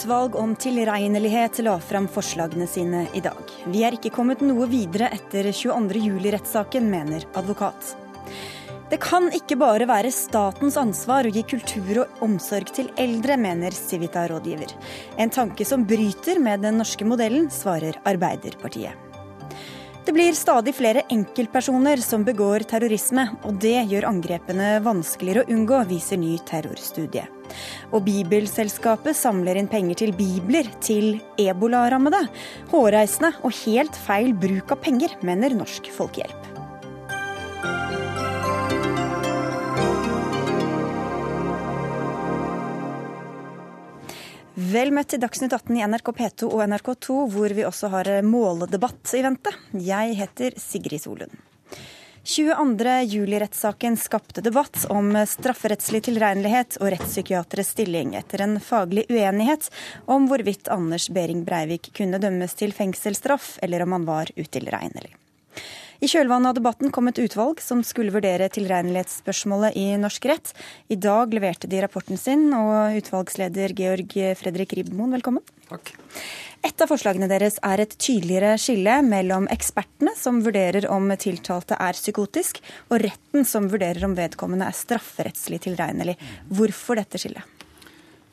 utvalg om tilregnelighet la fram forslagene sine i dag. Vi er ikke kommet noe videre etter 22.07-rettssaken, mener advokat. Det kan ikke bare være statens ansvar å gi kultur og omsorg til eldre, mener Civita-rådgiver. En tanke som bryter med den norske modellen, svarer Arbeiderpartiet. Det blir stadig flere enkeltpersoner som begår terrorisme, og det gjør angrepene vanskeligere å unngå, viser ny terrorstudie. Og Bibelselskapet samler inn penger til bibler til ebolarammede. Hårreisende og helt feil bruk av penger, mener Norsk Folkehjelp. Vel møtt til Dagsnytt 18 i NRK P2 og NRK2, hvor vi også har måledebatt i vente. Jeg heter Sigrid Solund. 22. juli-rettssaken skapte debatt om strafferettslig tilregnelighet og rettspsykiateres stilling etter en faglig uenighet om hvorvidt Anders Behring Breivik kunne dømmes til fengselsstraff, eller om han var utilregnelig. I kjølvannet av debatten kom et utvalg som skulle vurdere tilregnelighetsspørsmålet i norsk rett. I dag leverte de rapporten sin, og utvalgsleder Georg Fredrik Ribmoen, velkommen. Takk. Et av forslagene deres er et tydeligere skille mellom ekspertene, som vurderer om tiltalte er psykotisk, og retten, som vurderer om vedkommende er strafferettslig tilregnelig. Hvorfor dette skillet?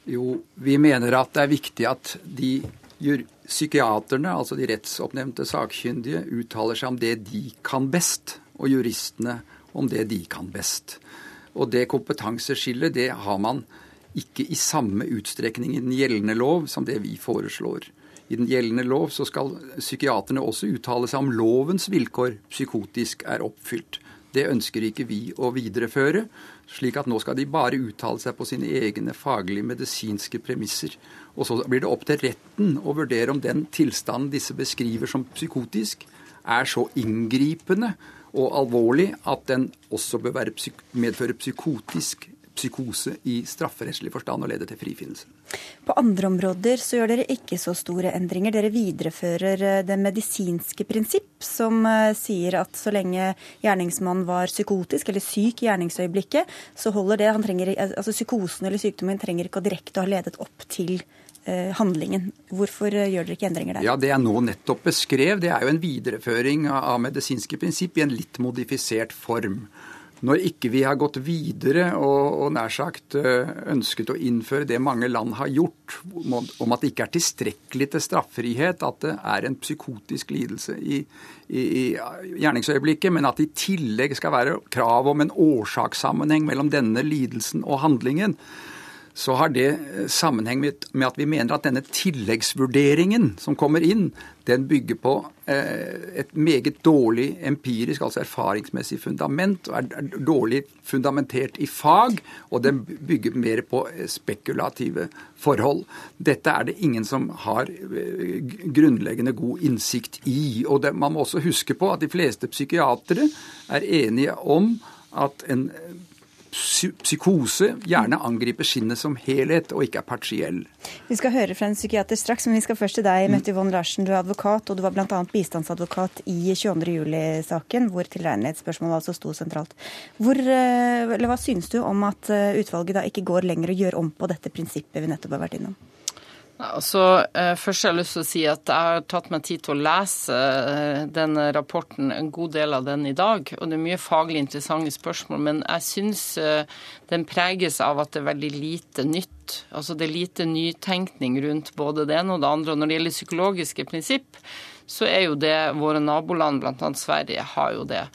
Jo, vi mener at det er viktig at de psykiaterne, altså de rettsoppnevnte sakkyndige, uttaler seg om det de kan best, og juristene om det de kan best. Og det kompetanseskillet det har man ikke i samme utstrekning i den gjeldende lov som det vi foreslår. I den gjeldende lov så skal psykiaterne også uttale seg om lovens vilkår psykotisk er oppfylt. Det ønsker ikke vi å videreføre, slik at nå skal de bare uttale seg på sine egne faglige medisinske premisser. Og så blir det opp til retten å vurdere om den tilstanden disse beskriver som psykotisk, er så inngripende og alvorlig at den også bør psyk medføre psykotisk psykose i strafferettslig forstand og lede til frifinnelse. På andre områder så gjør dere ikke så store endringer. Dere viderefører eh, det medisinske prinsipp, som eh, sier at så lenge gjerningsmannen var psykotisk eller syk i gjerningsøyeblikket, så holder det. Trenger, altså Psykosen eller sykdommen trenger ikke å direkte ha ledet opp til Eh, handlingen. Hvorfor eh, gjør dere ikke endringer der? Ja, Det jeg nå nettopp beskrev, det er jo en videreføring av medisinske prinsipp i en litt modifisert form. Når ikke vi har gått videre og, og nær sagt eh, ønsket å innføre det mange land har gjort, om at det ikke er tilstrekkelig til straffrihet at det er en psykotisk lidelse i, i, i gjerningsøyeblikket, men at det i tillegg skal være krav om en årsakssammenheng mellom denne lidelsen og handlingen, så har det eh, sammenheng med at vi mener at denne tilleggsvurderingen som kommer inn, den bygger på et meget dårlig empirisk, altså erfaringsmessig fundament, og er dårlig fundamentert i fag, og den bygger mer på eh, spekulative forhold. Dette er det ingen som har grunnleggende god innsikt i. Og det, man må også huske på at de fleste psykiatere er enige om at en psykose gjerne angriper skinnet som helhet, og ikke er partiell. Vi skal høre fra en psykiater straks, men vi skal først til deg, Mette Yvonne Larsen. Du er advokat, og du var bl.a. bistandsadvokat i 22. juli-saken, hvor tilregnelighetsspørsmålet altså sto sentralt. Hvor, eh, hva synes du om at eh, utvalget da ikke går lenger og gjør om på dette prinsippet vi nettopp har vært innom? Altså, først har jeg lyst til å si at jeg har tatt meg tid til å lese den denne rapporten, en god del av den i dag. Og det er mye faglig interessante spørsmål, men jeg syns eh, den preges av at det er veldig lite nytt. Altså det er lite nytenkning rundt både det ene og det andre. Og når det gjelder psykologiske prinsipp, så er jo det våre naboland, bl.a. Sverige, har jo det.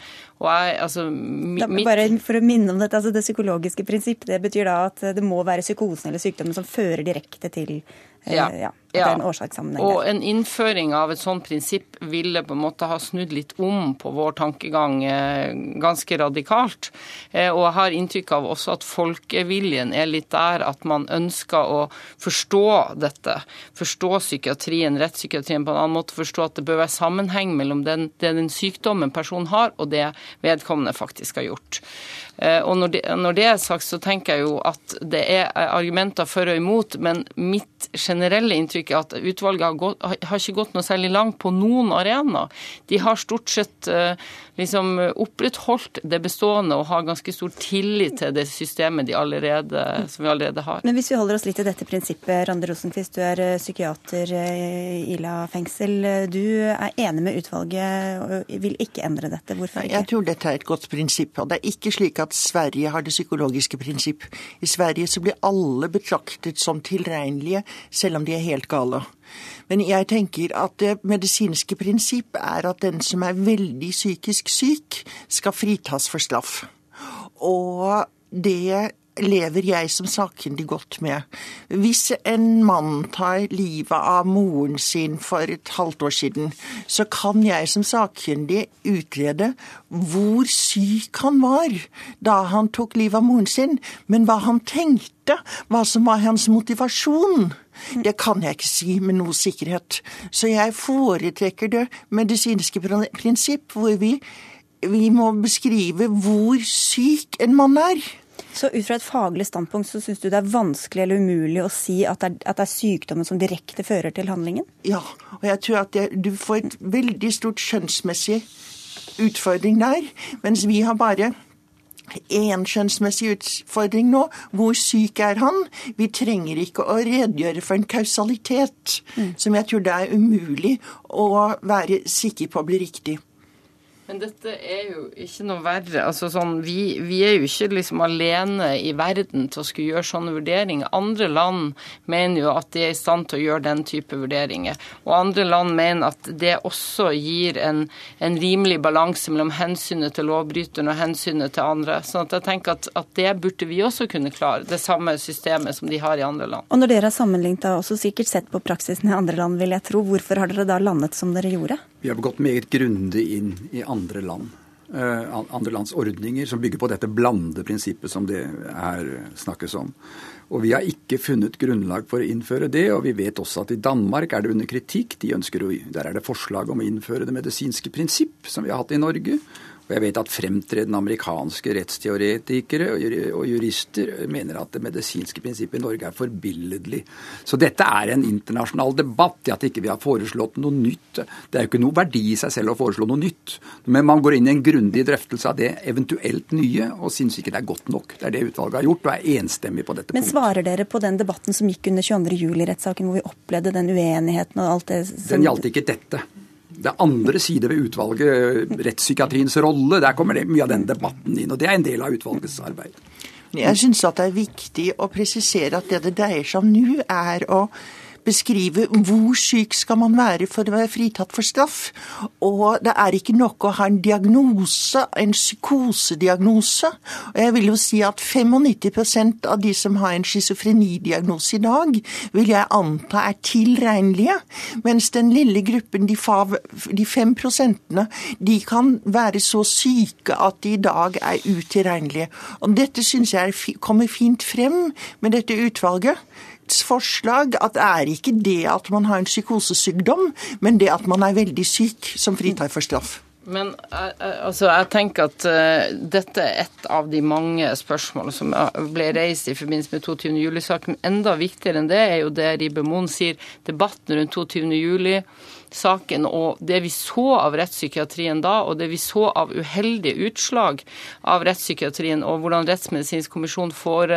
Jeg, altså, mitt... Bare for å minne om dette, altså Det psykologiske prinsipp det betyr da at det må være psykosen eller sykdommen som fører direkte til Eh, ja. ja. At ja. det er en årsakssammenheng. Og en innføring av et sånt prinsipp ville på en måte ha snudd litt om på vår tankegang eh, ganske radikalt. Eh, og jeg har inntrykk av også at folkeviljen er litt der at man ønsker å forstå dette. Forstå psykiatrien, rettspsykiatrien på en annen måte. Forstå at det bør være sammenheng mellom den, den sykdommen personen har, og det vedkommende faktisk har gjort. Og når det, når det er sagt, så tenker jeg jo at det er argumenter for og imot, men mitt generelle inntrykk er at utvalget har, gått, har ikke gått noe særlig langt på noen arenaer. De har stort sett uh, liksom opprettholdt det bestående og har ganske stor tillit til det systemet de allerede, som vi allerede har. Men hvis vi holder oss litt til dette prinsippet, Rande Rosenquist, du er eh, psykiater i Ila fengsel. Du er enig med utvalget og vil ikke endre dette. Hvorfor ikke? Jeg tror dette er et godt prinsipp. og Det er ikke slik at Sverige har det psykologiske prinsipp. I Sverige så blir alle betraktet som tilregnelige, selv om de er helt gale. Men jeg tenker at det medisinske prinsipp er at den som er veldig psykisk syk, skal fritas for straff. Og det lever jeg som sakkyndig godt med. Hvis en mann tar livet av moren sin for et halvt år siden, så kan jeg som sakkyndig utrede hvor syk han var da han tok livet av moren sin, men hva han tenkte, hva som var hans motivasjon. Det kan jeg ikke si med noe sikkerhet. Så jeg foretrekker det medisinske prinsipp, hvor vi, vi må beskrive hvor syk en mann er. Så ut fra et faglig standpunkt så syns du det er vanskelig eller umulig å si at det, er, at det er sykdommen som direkte fører til handlingen? Ja, og jeg tror at det, du får et veldig stort skjønnsmessig utfordring der, mens vi har bare én skjønnsmessig utfordring nå. Hvor syk er han? Vi trenger ikke å redegjøre for en kausalitet, mm. som jeg tror det er umulig å være sikker på blir riktig. Men dette er jo ikke noe verre. Altså sånn, vi, vi, er jo ikke liksom alene i verden til å skulle gjøre sånne vurderinger. Andre land mener jo at de er i stand til å gjøre den type vurderinger. Og andre land mener at det også gir en, en rimelig balanse mellom hensynet til lovbryteren og hensynet til andre. Så jeg tenker at, at, det burde vi også kunne klare. Det samme systemet som de har i andre land. Og når dere har sammenlignet og sikkert sett på praksisen i andre land, vil jeg tro, hvorfor har dere da landet som dere gjorde? Vi har gått meget grundig inn i andre land. Uh, andre lands ordninger som bygger på dette blande prinsippet som det her snakkes om. Og Vi har ikke funnet grunnlag for å innføre det. og Vi vet også at i Danmark er det under kritikk. De ønsker å, der er det forslag om å innføre det medisinske prinsipp, som vi har hatt i Norge. Og jeg vet at fremtredende amerikanske rettsteoretikere og jurister mener at det medisinske prinsippet i Norge er forbilledlig. Så dette er en internasjonal debatt i at ikke vi har foreslått noe nytt. Det er jo ikke noe verdi i seg selv å foreslå noe nytt. Men man går inn i en grundig drøftelse av det eventuelt nye, og syns ikke det er godt nok. Det er det utvalget har gjort, og er enstemmig på dette Men punktet. Men svarer dere på den debatten som gikk under 22. juli-rettssaken, hvor vi opplevde den uenigheten og alt det som Den gjaldt ikke dette. Det andre sider ved utvalget, rettspsykiatriens rolle. Der kommer det mye av den debatten inn. Og det er en del av utvalgets arbeid. Jeg syns det er viktig å presisere at det det dreier seg om nå, er å beskrive hvor syk skal man være for å være fritatt for straff. Og det er ikke nok å ha en diagnose, en psykosediagnose. Og jeg vil jo si at 95% av de som har en schizofrenidiagnose i dag, vil jeg anta er tilregnelige. Mens den lille gruppen, de, fav, de 5 prosentene, de kan være så syke at de i dag er utilregnelige. Og dette syns jeg kommer fint frem med dette utvalget forslag at det er ikke det at man har en psykosesykdom, men det at man er veldig syk, som fritar for straff. Men altså, jeg tenker at uh, dette er et av de mange spørsmål som ble reist i forbindelse med 22. juli-saken. Enda viktigere enn det er jo det Ribe Moen sier, debatten rundt 22. juli saken og det vi så av rettspsykiatrien da, og det vi så av uheldige utslag av rettspsykiatrien, og hvordan Rettsmedisinsk kommisjon får,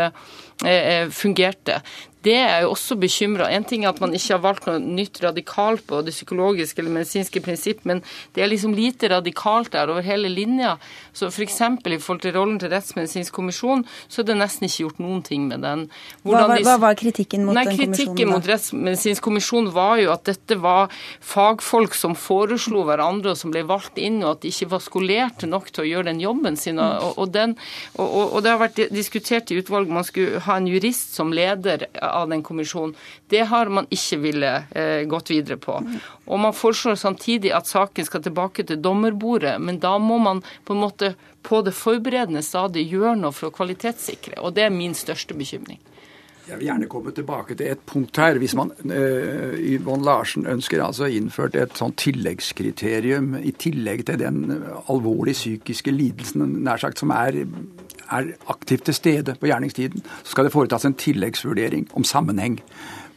eh, fungerte det er jo også bekymra. En ting er at man ikke har valgt noe nytt radikalt på det psykologiske eller medisinske prinsipp, men det er liksom lite radikalt der over hele linja. Så f.eks. i forhold til rollen til Rettsmedisinsk kommisjon, så er det nesten ikke gjort noen ting med den. Hva, hva, hva, var kritikken mot nei, den kommisjonen? Kritikken mot Rettsmedisinsk kommisjon var jo at dette var fagfolk som foreslo hverandre, og som ble valgt inn, og at de ikke var skolerte nok til å gjøre den jobben sin. Og, og, den, og, og det har vært diskutert i utvalget man skulle ha en jurist som leder av den kommisjonen. Det har man ikke ville eh, gått videre på. Og Man foreslår samtidig at saken skal tilbake til dommerbordet, men da må man på en måte på det forberedende stadiet gjøre noe for å kvalitetssikre. Og det er min største bekymring. Jeg vil gjerne komme tilbake til et punkt her. Hvis man uh, Yvonne Larsen ønsker altså innført et sånt tilleggskriterium i tillegg til den alvorlige psykiske lidelsen nær sagt, som er er aktivt til stede på gjerningstiden, så skal det foretas en tilleggsvurdering om sammenheng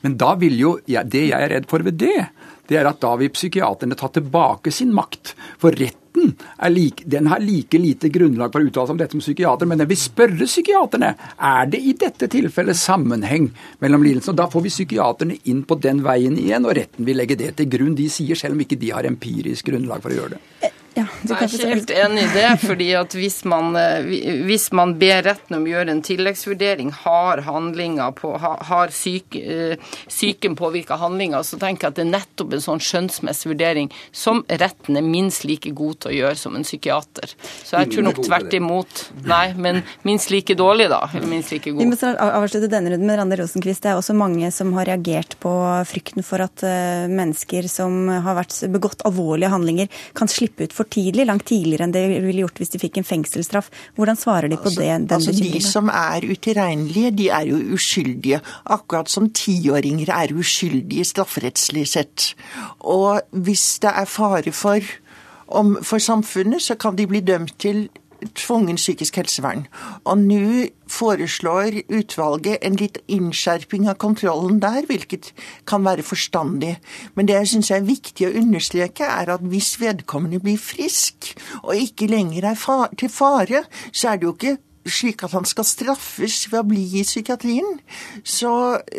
Men da vil jo, ja, det jeg er redd for ved det, det er at da vil psykiaterne ta tilbake sin makt. For retten like, den har like lite grunnlag for å uttale seg om dette som psykiater, men den vil spørre psykiaterne er det i dette tilfellet sammenheng mellom lidelsene. Da får vi psykiaterne inn på den veien igjen, og retten vil legge det til grunn. De sier selv om ikke de har empirisk grunnlag for å gjøre det. Ja, jeg er ikke helt enig i det. fordi at hvis man, eh, hvis man ber retten om å gjøre en tilleggsvurdering, har handlinger på, har syke, eh, syken påvirka handlinger, så tenker jeg at det er nettopp en sånn skjønnsmessig vurdering som retten er minst like god til å gjøre som en psykiater. Så jeg tror nok tvert imot. Nei, men minst like dårlig, da. Eller minst like god. Vi må avslutte denne runden med Randi Rosenkvist. Det er også mange som har reagert på frykten for at eh, mennesker som har vært begått alvorlige handlinger, kan slippe ut for tidlig, langt tidligere enn det ville gjort hvis de fikk en fengselsstraff. Hvordan svarer de på altså, det? Den altså, de som er utilregnelige, de er jo uskyldige. Akkurat som tiåringer er uskyldige strafferettslig sett. Og hvis det er fare for, om, for samfunnet, så kan de bli dømt til tvungen psykisk helsevern. Og nå foreslår utvalget en litt innskjerping av kontrollen der, hvilket kan være forstandig. Men det jeg syns er viktig å understreke, er at hvis vedkommende blir frisk og ikke lenger er til fare, så er det jo ikke slik at han skal straffes ved å bli i psykiatrien. Så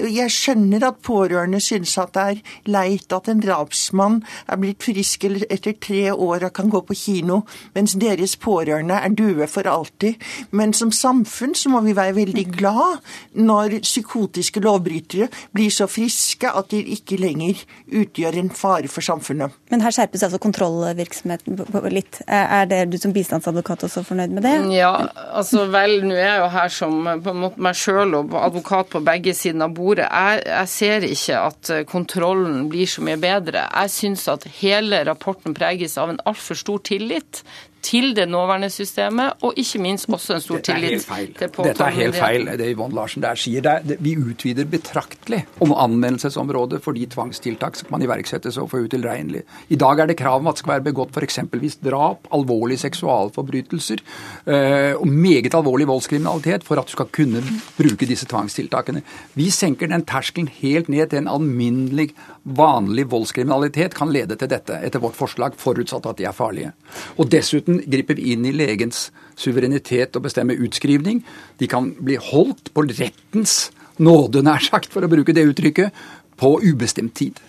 jeg skjønner at pårørende synes at det er leit at en drapsmann er blitt frisk etter tre år og kan gå på kino, mens deres pårørende er døde for alltid. Men som samfunn så må vi være veldig glad når psykotiske lovbrytere blir så friske at de ikke lenger utgjør en fare for samfunnet. Men her skjerpes altså kontrollvirksomheten litt. Er det du som bistandsadvokat også fornøyd med det? Ja, altså Vel, nå er jeg jo her som på en måte meg sjøl og advokat på begge sider av bordet. Jeg, jeg, ser ikke at eh, kontrollen blir så mye bedre. Jeg syns at hele rapporten preges av en altfor stor tillit til det nåværende systemet, og ikke minst også en stor tillit til påtalemyndigheten. Dette er helt feil, det Yvonne Larsen der sier. Det er, vi utvider betraktelig om anvendelsesområdet for de tvangstiltak som kan iverksettes overfor utilregnelige. I dag er det krav om at det skal være begått f.eks. drap, alvorlige seksualforbrytelser øh, og meget alvorlig voldskriminalitet for at du skal kunne bruke disse tvangstiltakene. Vi senker den terskelen helt ned til en alminnelig, vanlig voldskriminalitet kan lede til dette, etter vårt forslag, forutsatt at de er farlige. Og dessuten dessuten griper vi inn i legens suverenitet og bestemmer utskrivning. De kan bli holdt på rettens nåde, nær sagt, for å bruke det uttrykket, på ubestemt tid.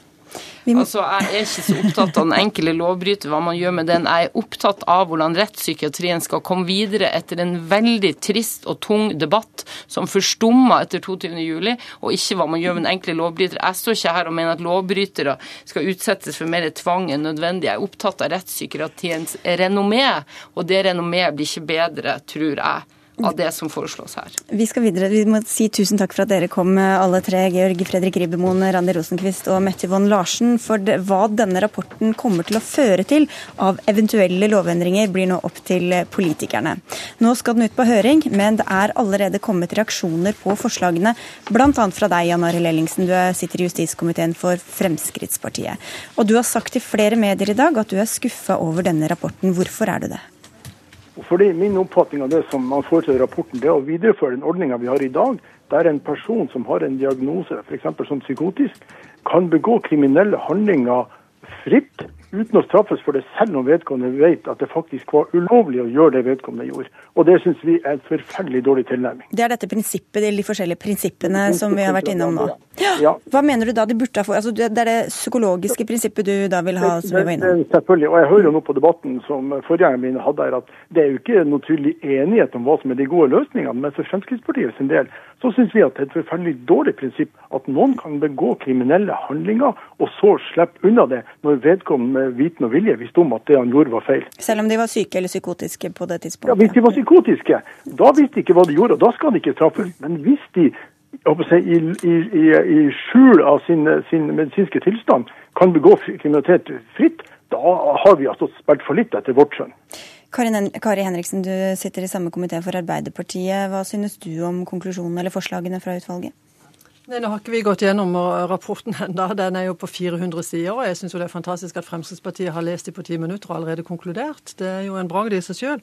Altså, Jeg er ikke så opptatt av den enkelte lovbryter, hva man gjør med den. Jeg er opptatt av hvordan rettspsykiatrien skal komme videre etter en veldig trist og tung debatt som forstumma etter 22.07, og ikke hva man gjør med den enkelte lovbryter. Jeg står ikke her og mener at lovbrytere skal utsettes for mer tvang enn nødvendig. Jeg er opptatt av rettspsykiatriens renommé, og det renommeet blir ikke bedre, tror jeg av det som foreslås her. Vi skal videre. Vi må si tusen takk for at dere kom, alle tre. Georg Fredrik Ribbemoen, Randi Rosenquist og Mette Yvonne Larsen. For hva denne rapporten kommer til å føre til av eventuelle lovendringer, blir nå opp til politikerne. Nå skal den ut på høring, men det er allerede kommet reaksjoner på forslagene, bl.a. fra deg, Jan Arild Ellingsen. Du sitter i justiskomiteen for Fremskrittspartiet. Og du har sagt til flere medier i dag at du er skuffa over denne rapporten. Hvorfor er du det? Fordi Min oppfatning av det som man foreslår i rapporten, det er å videreføre den ordninga vi har i dag, der en person som har en diagnose, f.eks. som psykotisk, kan begå kriminelle handlinger fritt uten å straffes for det, selv om vedkommende vet at det faktisk var ulovlig å gjøre det vedkommende gjorde. Og Det syns vi er en forferdelig dårlig tilnærming. Det er dette prinsippet, de forskjellige prinsippene som vi har vært innom nå. Ja. Hva mener du da de burde ha fått? Altså, det er det psykologiske prinsippet du da vil ha? som vi var innom? Selvfølgelig. Og jeg hører jo nå på debatten som forgjengerne mine hadde her, at det er jo ikke noe tydelig enighet om hva som er de gode løsningene. Men for Fremskrittspartiet sin del så syns vi at det er et forferdelig dårlig prinsipp at noen kan begå kriminelle handlinger, og så slippe unna det når vedkommende med viten og vilje visste om at det han gjorde var feil. Selv om de var syke eller psykotiske på det tidspunktet? Ja, Hvis de var psykotiske, da visste de ikke hva de gjorde, og da skal de ikke straffes. Men hvis de i, i, i, i, skjul av sin, sin, medisinske tilstand kan begå kriminalitet fritt, da har vi altså spilt for litt etter vårt skjønn. Kari Henriksen, du sitter i samme komité for Arbeiderpartiet. Hva synes du om konklusjonen eller forslagene fra utvalget? Nei, Nå har ikke vi gått gjennom rapporten enda. Den er jo på 400 sider. og Jeg syns det er fantastisk at Fremskrittspartiet har lest det på ti minutter og allerede konkludert. Det er jo en bragd i seg sjøl.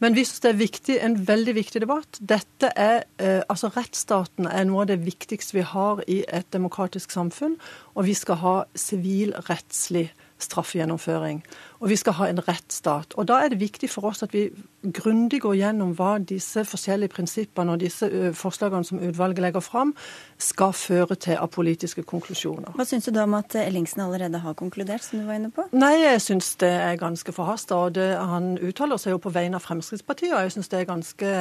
Men vi syns det er viktig, en veldig viktig debatt. Dette er, eh, altså Rettsstaten er noe av det viktigste vi har i et demokratisk samfunn. Og vi skal ha sivilrettslig straffegjennomføring. Og vi skal ha en rettsstat. Og da er det viktig for oss at vi grundig går gjennom hva disse forskjellige prinsippene og disse forslagene som utvalget legger fram, skal føre til av politiske konklusjoner. Hva syns du da om at Ellingsen allerede har konkludert, som du var inne på? Nei, jeg syns det er ganske forhasta. Og det, han uttaler seg jo på vegne av Fremskrittspartiet, og jeg syns det er ganske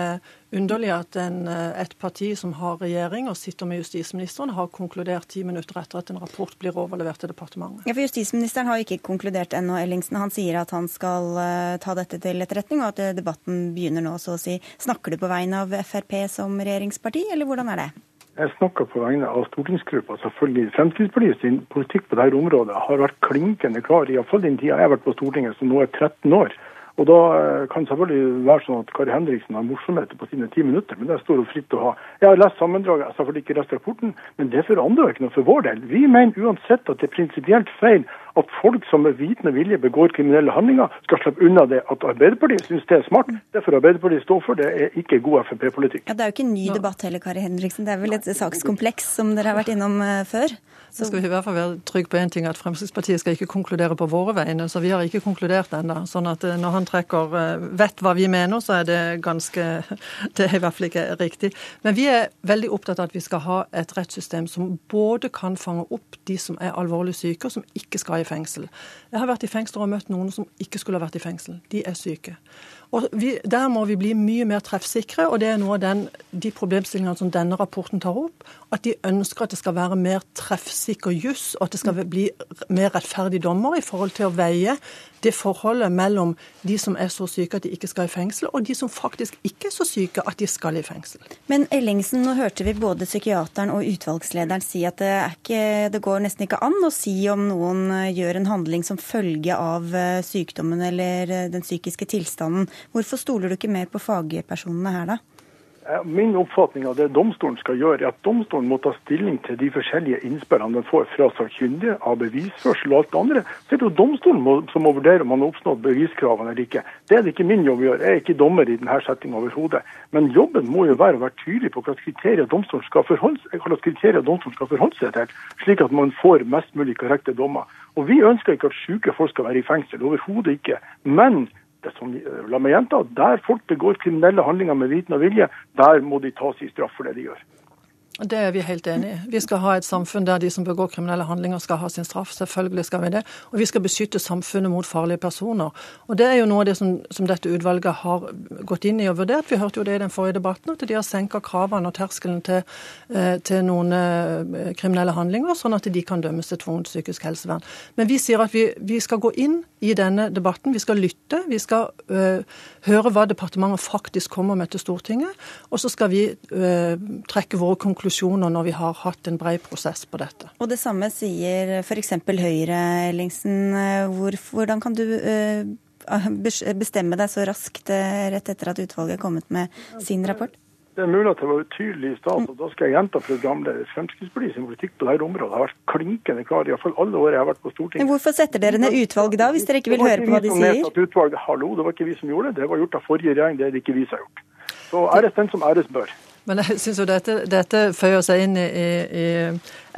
underlig at en, et parti som har regjering og sitter med justisministeren, har konkludert ti minutter etter at en rapport blir overlevert til departementet. Ja, for Justisministeren har ikke konkludert ennå, Ellingsen. Han sier at han skal uh, ta dette til etterretning, og at uh, debatten begynner nå, så å si. Snakker du på vegne av Frp som regjeringsparti, eller hvordan er det? Jeg snakker på vegne av stortingsgruppa. Selvfølgelig. Fremskrittspartiet sin politikk på dette området har vært klinkende klar, iallfall den tida jeg har vært på Stortinget, som nå er 13 år. Og da eh, kan det selvfølgelig være sånn at Kari Henriksen har morsomheter på sine ti minutter, men det står jo fritt å ha. Jeg har lest sammendraget, selvfølgelig ikke lest rapporten, men det forandrer ikke noe for vår del. Vi mener uansett at det er prinsipielt feil at folk som med vitende vilje begår kriminelle handlinger, skal slippe unna det. At Arbeiderpartiet syns det er smart, det får Arbeiderpartiet stå for. Det er ikke god Frp-politikk. Ja, Det er jo ikke en ny debatt heller, Kari Henriksen. Det er vel et sakskompleks som dere har vært innom eh, før? Så skal vi i hvert fall være trygge på én ting, at Fremskrittspartiet skal ikke konkludere på våre vegne. Så vi har ikke konkludert ennå. Sånn at eh, når han trekker eh, vet hva vi mener, så er det ganske Det er i hvert fall ikke riktig. Men vi er veldig opptatt av at vi skal ha et rettssystem som både kan fange opp de som er alvorlig syke, og som ikke skal i fengsel. Jeg har vært i fengsel og møtt noen som ikke skulle ha vært i fengsel. De er syke. Og vi, Der må vi bli mye mer treffsikre, og det er noe av den, de problemstillingene som denne rapporten tar opp. At de ønsker at det skal være mer treffsikker juss, og at det skal bli mer rettferdig dommer i forhold til å veie det forholdet mellom de som er så syke at de ikke skal i fengsel, og de som faktisk ikke er så syke at de skal i fengsel. Men Ellingsen, nå hørte vi både psykiateren og utvalgslederen si at det, ikke, det går nesten ikke an å si om noen gjør en handling som følge av eh, sykdommen eller eh, den psykiske tilstanden. Hvorfor stoler du ikke mer på fagpersonene her, da? Min oppfatning av det domstolen skal gjøre, er at domstolen må ta stilling til de forskjellige innspillene den får fra sakkyndige, av bevisførsel og alt det andre. Så er det jo domstolen som må vurdere om man har oppnådd beviskravene eller ikke. Det er det ikke min jobb å gjøre. Jeg er ikke dommer i denne settingen overhodet. Men jobben må jo være å være tydelig på domstolen skal kriterier domstolen skal forholde seg til, slik at man får mest mulig korrekte dommer. Og Vi ønsker ikke at syke folk skal være i fengsel, overhodet ikke. Men det som, la meg gjenta, der folk begår kriminelle handlinger med viten og vilje, der må de tas i straff for det de gjør. Det er vi helt enig i. Vi skal ha et samfunn der de som begår kriminelle handlinger skal ha sin straff. Selvfølgelig skal vi det. Og vi skal beskytte samfunnet mot farlige personer. Og det er jo noe av det som, som dette utvalget har gått inn i og vurdert. Vi hørte jo det i den forrige debatten, at de har senka kravene og terskelen til, eh, til, noen eh, kriminelle handlinger, sånn at de kan dømmes til tvungent psykisk helsevern. Men vi sier at vi, vi, skal gå inn i denne debatten. Vi skal lytte. Vi skal øh, høre hva departementet faktisk kommer med til Stortinget. Og så skal vi øh, trekke våre konklusjoner konklusjoner når vi har hatt en bred prosess på dette. Og Det samme sier f.eks. Høyre, Ellingsen. Hvor, hvordan kan du eh, bestemme deg så raskt eh, rett etter at utvalget er kommet med sin rapport? Det er mulig at det var utydelig i stad, og da skal jeg gjenta programleder. sin politikk på dette området har vært klinkende klar, iallfall alle år jeg har vært på Stortinget. Men Hvorfor setter dere ned utvalg da, hvis dere ikke vil høre på hva de sier? Utvalget, hallo, det var ikke vi som gjorde det, det var gjort av forrige regjering, det er det ikke vi som har gjort. Så æres den som æres bør. Men jeg syns jo dette, dette, føyer seg inn i, i,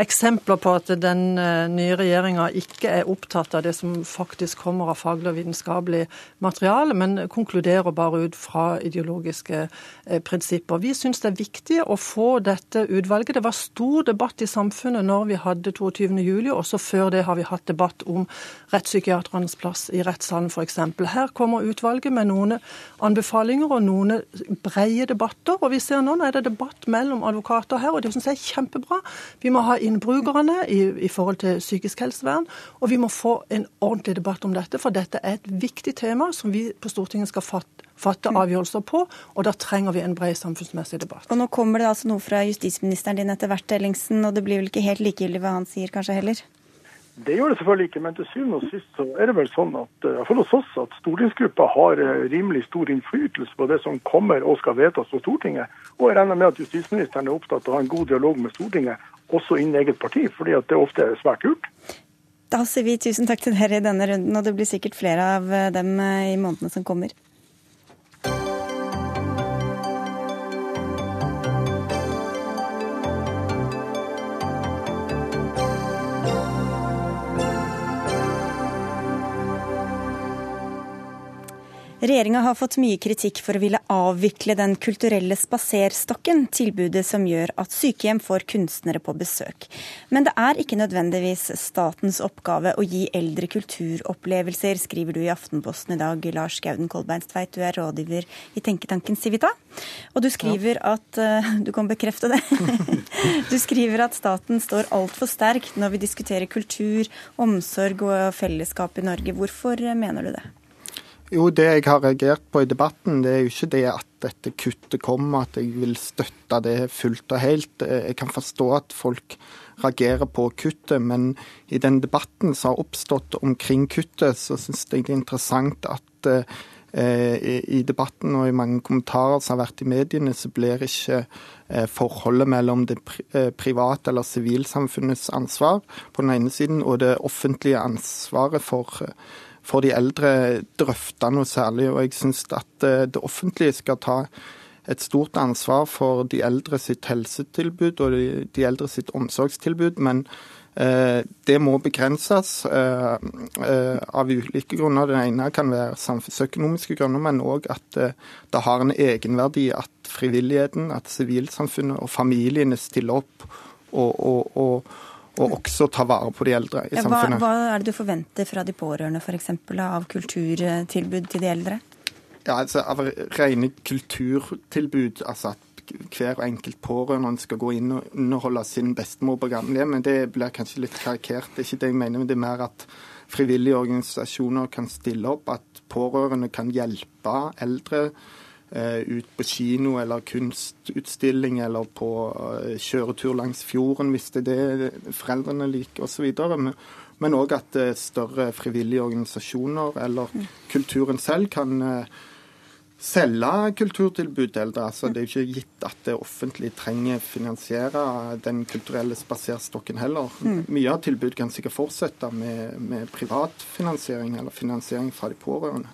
eksempler på at den eh, nye regjeringa ikke er opptatt av det som faktisk kommer av faglig og vitenskapelig materiale, men konkluderer bare ut fra ideologiske eh, prinsipper. Vi syns det er viktig å få dette utvalget. Det var stor debatt i samfunnet når vi hadde 22.07, også før det har vi hatt debatt om rettspsykiaternes plass i rettssalen f.eks. Her kommer utvalget med noen anbefalinger og noen breie debatter, og vi ser nå er det debatt mellom advokater her, og det syns jeg er kjempebra. Vi må ha inn brukerne i, i, forhold til psykisk helsevern, og vi må få en ordentlig debatt om dette, for dette er et viktig tema som vi på Stortinget skal fatte, fatte avgjørelser på, og da trenger vi en bred samfunnsmessig debatt. Og Nå kommer det altså noe fra justisministeren din etter hvert, Ellingsen, og det blir vel ikke helt likegyldig hva han sier kanskje heller? Det gjør det selvfølgelig ikke, men til syvende og sist så er det vel sånn at uh, hos oss at stortingsgruppa har uh, rimelig stor innflytelse på det som kommer og skal vedtas på Stortinget. Og jeg regner med at justisministeren er opptatt av å ha en god dialog med Stortinget, også innen eget parti, fordi at det ofte er svært lurt. Da sier vi tusen takk til dere i denne runden, og det blir sikkert flere av eh, dem i månedene som kommer. Regjeringa har fått mye kritikk for å ville avvikle Den kulturelle spaserstokken, tilbudet som gjør at sykehjem får kunstnere på besøk. Men det er ikke nødvendigvis statens oppgave å gi eldre kulturopplevelser, skriver du i Aftenposten i dag, Lars Gauden Kolbeinstveit, du er rådgiver i tenketanken Civita. Og du skriver at eh, Du kan bekrefte det. Du skriver at staten står altfor sterkt når vi diskuterer kultur, omsorg og fellesskap i Norge. Hvorfor mener du det? Jo, det jeg har reagert på i debatten, det er jo ikke det at dette kuttet kommer, at jeg vil støtte det fullt og helt. Jeg kan forstå at folk reagerer på kuttet, men i den debatten som har oppstått omkring kuttet, så syns jeg det er interessant at eh, i debatten og i mange kommentarer som har vært i mediene, så blir ikke eh, forholdet mellom det eh, private eller sivilsamfunnets ansvar på den ene siden og det offentlige ansvaret for for de eldre drøfta noe særlig. Og jeg syns at eh, det offentlige skal ta et stort ansvar for de eldre sitt helsetilbud og de eldre sitt omsorgstilbud. Men eh, det må begrenses eh, av ulike grunner. Den ene kan være samfunnsøkonomiske grunner, men òg at det har en egenverdi at frivilligheten, at sivilsamfunnet og familiene stiller opp og, og, og og også ta vare på de eldre i samfunnet. Hva, hva er det du forventer fra de pårørende f.eks. av kulturtilbud til de eldre? Ja, altså Av rene kulturtilbud, altså at hver enkelt pårørende skal gå inn og underholde sin bestemor på gamlehjem. Men det blir kanskje litt karikert. Det er ikke det jeg mener, men det er mer at frivillige organisasjoner kan stille opp, at pårørende kan hjelpe eldre ut på kino eller kunstutstilling eller på eh, kjøretur langs fjorden, hvis det er det foreldrene liker osv. Men òg at eh, større frivillige organisasjoner eller kulturen selv kan selge kulturtilbud til eldre. Altså, det er jo ikke gitt at det offentlige trenger finansiere Den kulturelle spaserstokken heller. Mm. Mye av tilbudet kan sikkert fortsette med, med privatfinansiering eller finansiering fra de pårørende.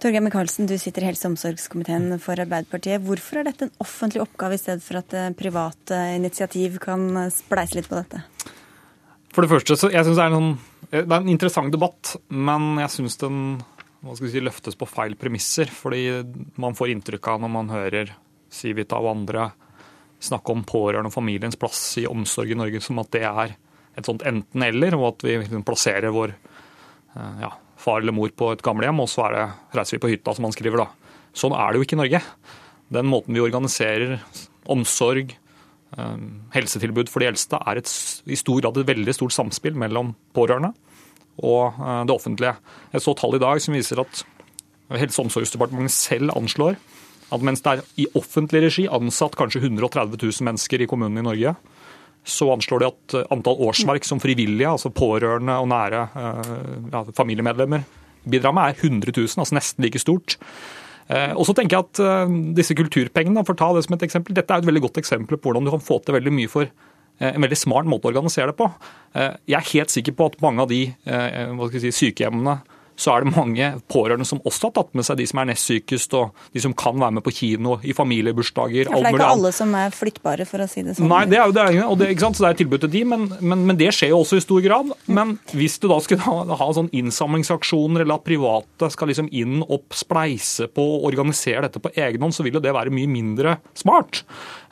Torgeir Micaelsen, du sitter i helse- og omsorgskomiteen for Arbeiderpartiet. Hvorfor er dette en offentlig oppgave i stedet for at eh, private initiativ kan eh, spleise litt på dette? For det første, så jeg synes det er, noen, det er en interessant debatt, men jeg syns den si, løftes på feil premisser. Fordi man får inntrykk av når man hører Civita og andre snakke om pårørende og familiens plass i omsorg i Norge, som at det er et sånt enten-eller, og at vi liksom plasserer vår eh, ja, far eller mor på et gamlehjem, og så det, reiser vi på hytta, som han skriver da. Sånn er det jo ikke i Norge. Den måten vi organiserer omsorg, ehm, helsetilbud for de eldste, er et, i stor grad et veldig stort samspill mellom pårørende og eh, det offentlige. Jeg så tall i dag som viser at Helse- og omsorgsdepartementet selv anslår at mens det er i offentlig regi ansatt kanskje 130 000 mennesker i kommunene i Norge, så anslår de at eh, antall årsverk som frivillige, altså pårørende og nære eh, ja, familiemedlemmer, bidrar med, er 100 000, altså nesten like stort. Eh, og så tenker jeg at disse kulturpengene, for å ta det som et eksempel, dette er et veldig godt eksempel på hvordan du kan få til veldig mye for en veldig smart måte å organisere det på. Jeg er helt sikker på at mange av de si, sykehjemmene så er det mange pårørende som også har tatt med seg de som er nest sykest, og de som kan være med på kino i familiebursdager. Ja, for det er ikke alle som er flyttbare, for å si det sånn. Nei, det er jo det, og det, ikke sant? så det er tilbud til de, men, men, men, det skjer jo også i stor grad. Men hvis du da skulle ha, ha sånn innsamlingsaksjoner, eller at private skal liksom inn og spleise på og organisere dette på egen hånd, så vil jo det være mye mindre smart.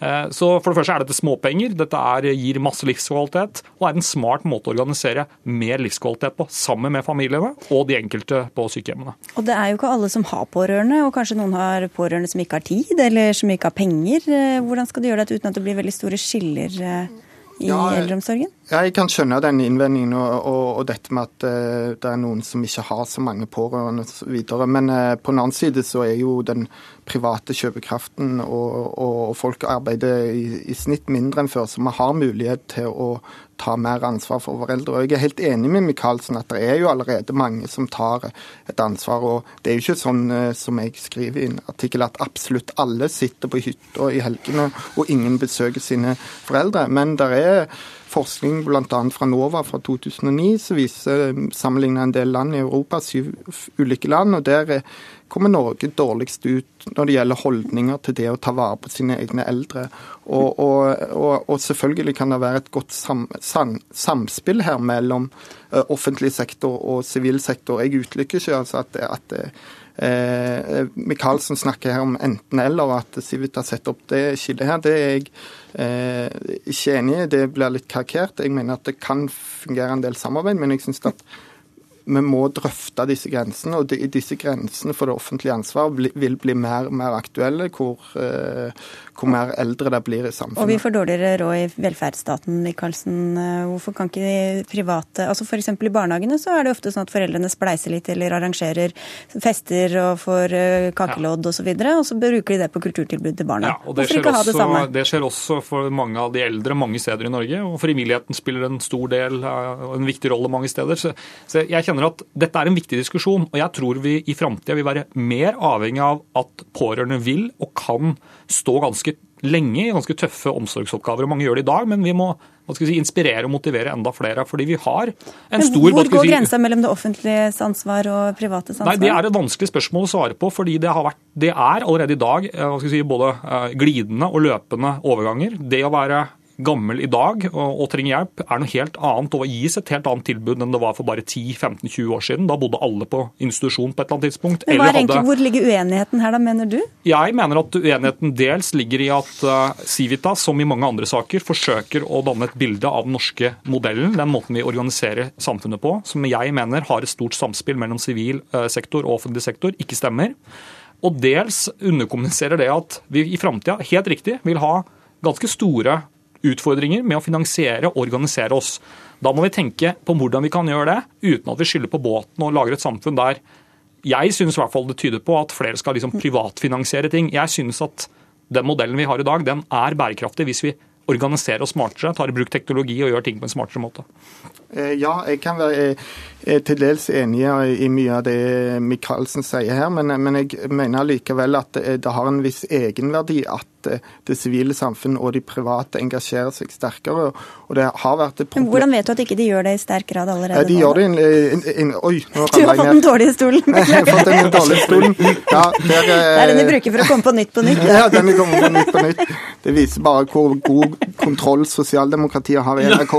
Eh, så for det første er dette småpenger, dette er, gir masse livskvalitet, og er en smart måte å organisere mer livskvalitet på, sammen med familiene og de enkelte enkelte på sykehjemmene. Og det er jo ikke alle som har pårørende, og kanskje noen har pårørende som ikke har tid, eller som ikke har penger. Eh, hvordan skal du gjøre dette uten at det blir veldig store skiller eh, i ja, eldreomsorgen? Jeg kan skjønne den innvendingen og, og, og, dette med at uh, det er noen som ikke har så mange pårørende osv. Men uh, på den annen side så er jo den private kjøpekraften og, og folk arbeider i, i, snitt mindre enn før, så vi har mulighet til å ta mer ansvar for foreldre. Og Jeg er helt enig med Michaelsen at det er jo allerede mange som tar et ansvar. og Det er jo ikke sånn uh, som jeg skriver i en artikkel at absolutt alle sitter på hytta i helgene og ingen besøker sine foreldre. Men det er forskning bl.a. fra NOVA fra 2009 som viser sammenligna en del land i Europa, syv ulike land. og Der kommer Norge dårligst ut når det gjelder holdninger til det å ta vare på sine egne eldre. Og, og, og, og selvfølgelig kan det være et godt sam, sam, samspill her mellom uh, offentlig sektor og sivil sektor. Jeg utelukker ikke altså at, at Eh, Michaelsen snakker her om enten-eller, og at Civita setter opp det skillet her. Det er jeg eh, ikke enig i. Det blir litt karikert. Jeg mener at det kan fungere en del samarbeid, men jeg syns at vi må drøfte disse grensene. Og disse grensene for det offentlige ansvar vil bli mer og mer aktuelle, hvor, eh, hvor mer eldre det blir i samfunnet. Og vi får dårligere råd i velferdsstaten, Michaelsen. Hvorfor kan ikke de private altså F.eks. i barnehagene så er det ofte sånn at foreldrene spleiser litt eller arrangerer fester og får eh, kakelodd ja. osv., og, og så bruker de det på kulturtilbud til barna. Ja, og det Hvorfor ikke ha det samme? Det skjer også for mange av de eldre mange steder i Norge, og frivilligheten spiller en stor del og en viktig rolle mange steder. Så, så jeg kjenner at dette er en viktig diskusjon, og jeg tror vi i framtida vil være mer avhengig av at pårørende vil og kan stå ganske lenge i ganske tøffe omsorgsoppgaver. og Mange gjør det i dag, men vi må si, inspirere og motivere enda flere. fordi vi har en stor... Hvor går si, grensa mellom det offentliges ansvar og privates ansvar? Nei, Det er et vanskelig spørsmål å svare på. fordi det, vært, det er allerede i dag eh, si, både eh, glidende og løpende overganger. Det å være gammel i dag og, og trenger hjelp, er noe helt annet og gis et helt annet tilbud enn det var for bare 10-15-20 år siden. Da bodde alle på institusjon på et eller annet tidspunkt. Men hva er egentlig, hadde... Hvor ligger uenigheten her, da, mener du? Jeg mener at uenigheten dels ligger i at uh, Civita, som i mange andre saker, forsøker å danne et bilde av den norske modellen, den måten vi organiserer samfunnet på, som jeg mener har et stort samspill mellom sivil uh, sektor og offentlig sektor, ikke stemmer. Og dels underkommuniserer det at vi i framtida, helt riktig, vil ha ganske store utfordringer med å finansiere og organisere oss. Da må vi tenke på hvordan vi kan gjøre det, uten at vi skylder på båten og lager et samfunn der jeg synes i hvert fall det tyder på at flere skal liksom privatfinansiere ting. Jeg synes at den modellen vi har i dag, den er bærekraftig hvis vi organiserer oss smartere, tar i bruk teknologi og gjør ting på en smartere måte. Eh, ja, jeg kan være eh, til dels enig i mye av det Michaelsen sier her, men, men jeg mener likevel at det har en viss egenverdi at det sivile samfunn og de private engasjerer seg sterkere. og det har vært et problem. Men Hvordan vet du at ikke de gjør det i sterk grad allerede? De gjør det en... in, in, Oi, nå Du har fått den dårlige stolen. jeg har fått den dårlige stolen. Ja, der, det er den de bruker for å komme på Nytt på Nytt. Ja, den kommer på Nytt på Nytt. Det viser bare hvor god kontroll sosialdemokratiet har i NRK.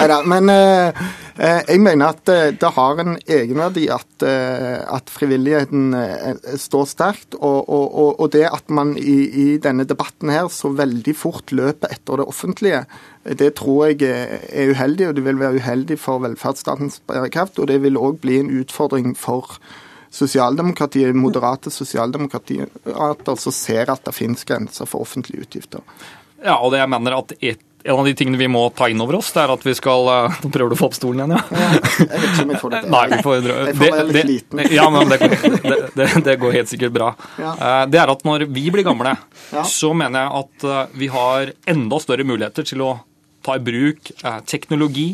Neida, men eh, Eh, jeg mener at eh, det har en egenverdi at, eh, at frivilligheten står sterkt. Og, og, og, det at man i, i, denne debatten her så veldig fort løper etter det offentlige, det tror jeg er uheldig. Og det vil være uheldig for velferdsstatens bærekraft. Og det vil òg bli en utfordring for sosialdemokratiet, moderate sosialdemokrater som ser at det finnes grenser for offentlige utgifter. Ja, og det jeg mener at et en av de tingene vi må ta inn over oss, det er at vi skal eh, Nå prøver du å få opp stolen igjen, ja? jeg vet ikke om jeg får det til. Nei, vi får, jeg får være litt liten. Ja, men det, det, det, går helt sikkert bra. Eh, det er at når vi blir gamle, så mener jeg at eh, vi har enda større muligheter til å ta i bruk teknologi.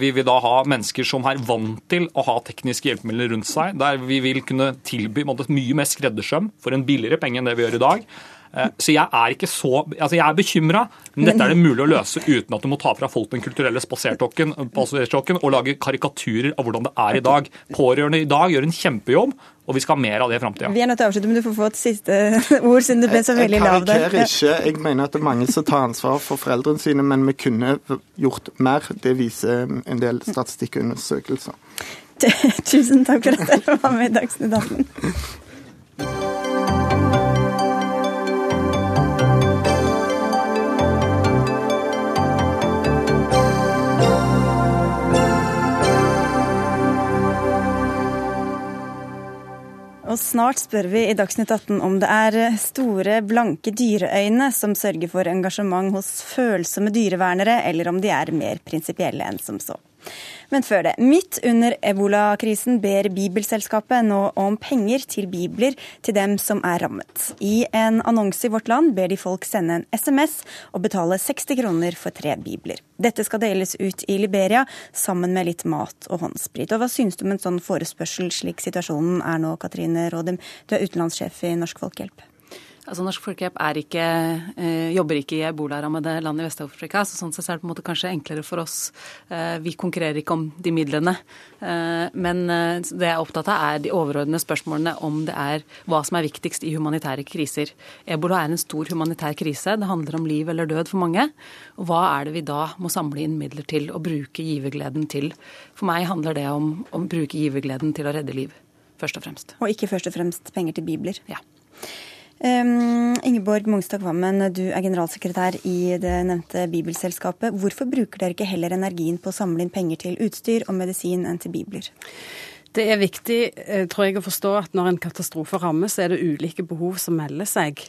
Vi vil da ha mennesker som er vant til å ha tekniske hjelpemidler rundt seg, der vi vil kunne tilby mye mer skreddersøm for en billigere penge enn det vi gjør i dag. Eh, så jeg er ikke så Altså, jeg er bekymra, men dette er det mulig å løse uten at du må ta fra folk den kulturelle spaserstokken og lage karikaturer av hvordan det er i dag. Pårørende i dag gjør en kjempejobb, og vi skal ha mer av det i framtida. Vi er nødt til å avslutte, men du får få et siste ord, siden du ble så veldig lav der. Jeg karikerer ikke. Jeg mener at det er mange som tar ansvar for foreldrene sine, men vi kunne gjort mer. Det viser en del statistikkundersøkelser. Tusen takk for at dere var med i Dagsnytt 18. snart spør vi i Dagsnytt 18 om det er store, blanke dyreøyne som sørger for engasjement hos følsomme dyrevernere, eller om de er mer prinsipielle enn som så. Men før det. Midt under ebolakrisen ber Bibelselskapet nå om penger til bibler til dem som er rammet. I en annonse i Vårt Land ber de folk sende en SMS og betale 60 kroner for tre bibler. Dette skal deles ut i Liberia sammen med litt mat og håndsprit. Og Hva synes du om en sånn forespørsel slik situasjonen er nå, Katrine Rådem? Du er utenlandssjef i Norsk Folkehjelp. Altså Norsk Folkehjelp ikke, eh, jobber ikke i ebolarammede land i Vest-Afrika, så sånn sett er det på en måte kanskje enklere for oss. Eh, vi konkurrerer ikke om de midlene. Eh, men eh, det jeg er opptatt av, er de overordnede spørsmålene om det er hva som er viktigst i humanitære kriser. Ebola er en stor humanitær krise. Det handler om liv eller død for mange. Og hva er det vi da må samle inn midler til og bruke givergleden til? For meg handler det om å bruke givergleden til å redde liv, først og fremst. Og ikke først og fremst penger til bibler? Ja. Um, Ingeborg Mongstad Kvammen, du er generalsekretær i det nevnte Bibelselskapet. Hvorfor bruker dere ikke heller energien på å samle inn penger til utstyr og medisin enn til bibler? Det er viktig eh, tror jeg, å forstå at når en katastrofe rammer, så er det ulike behov som melder seg.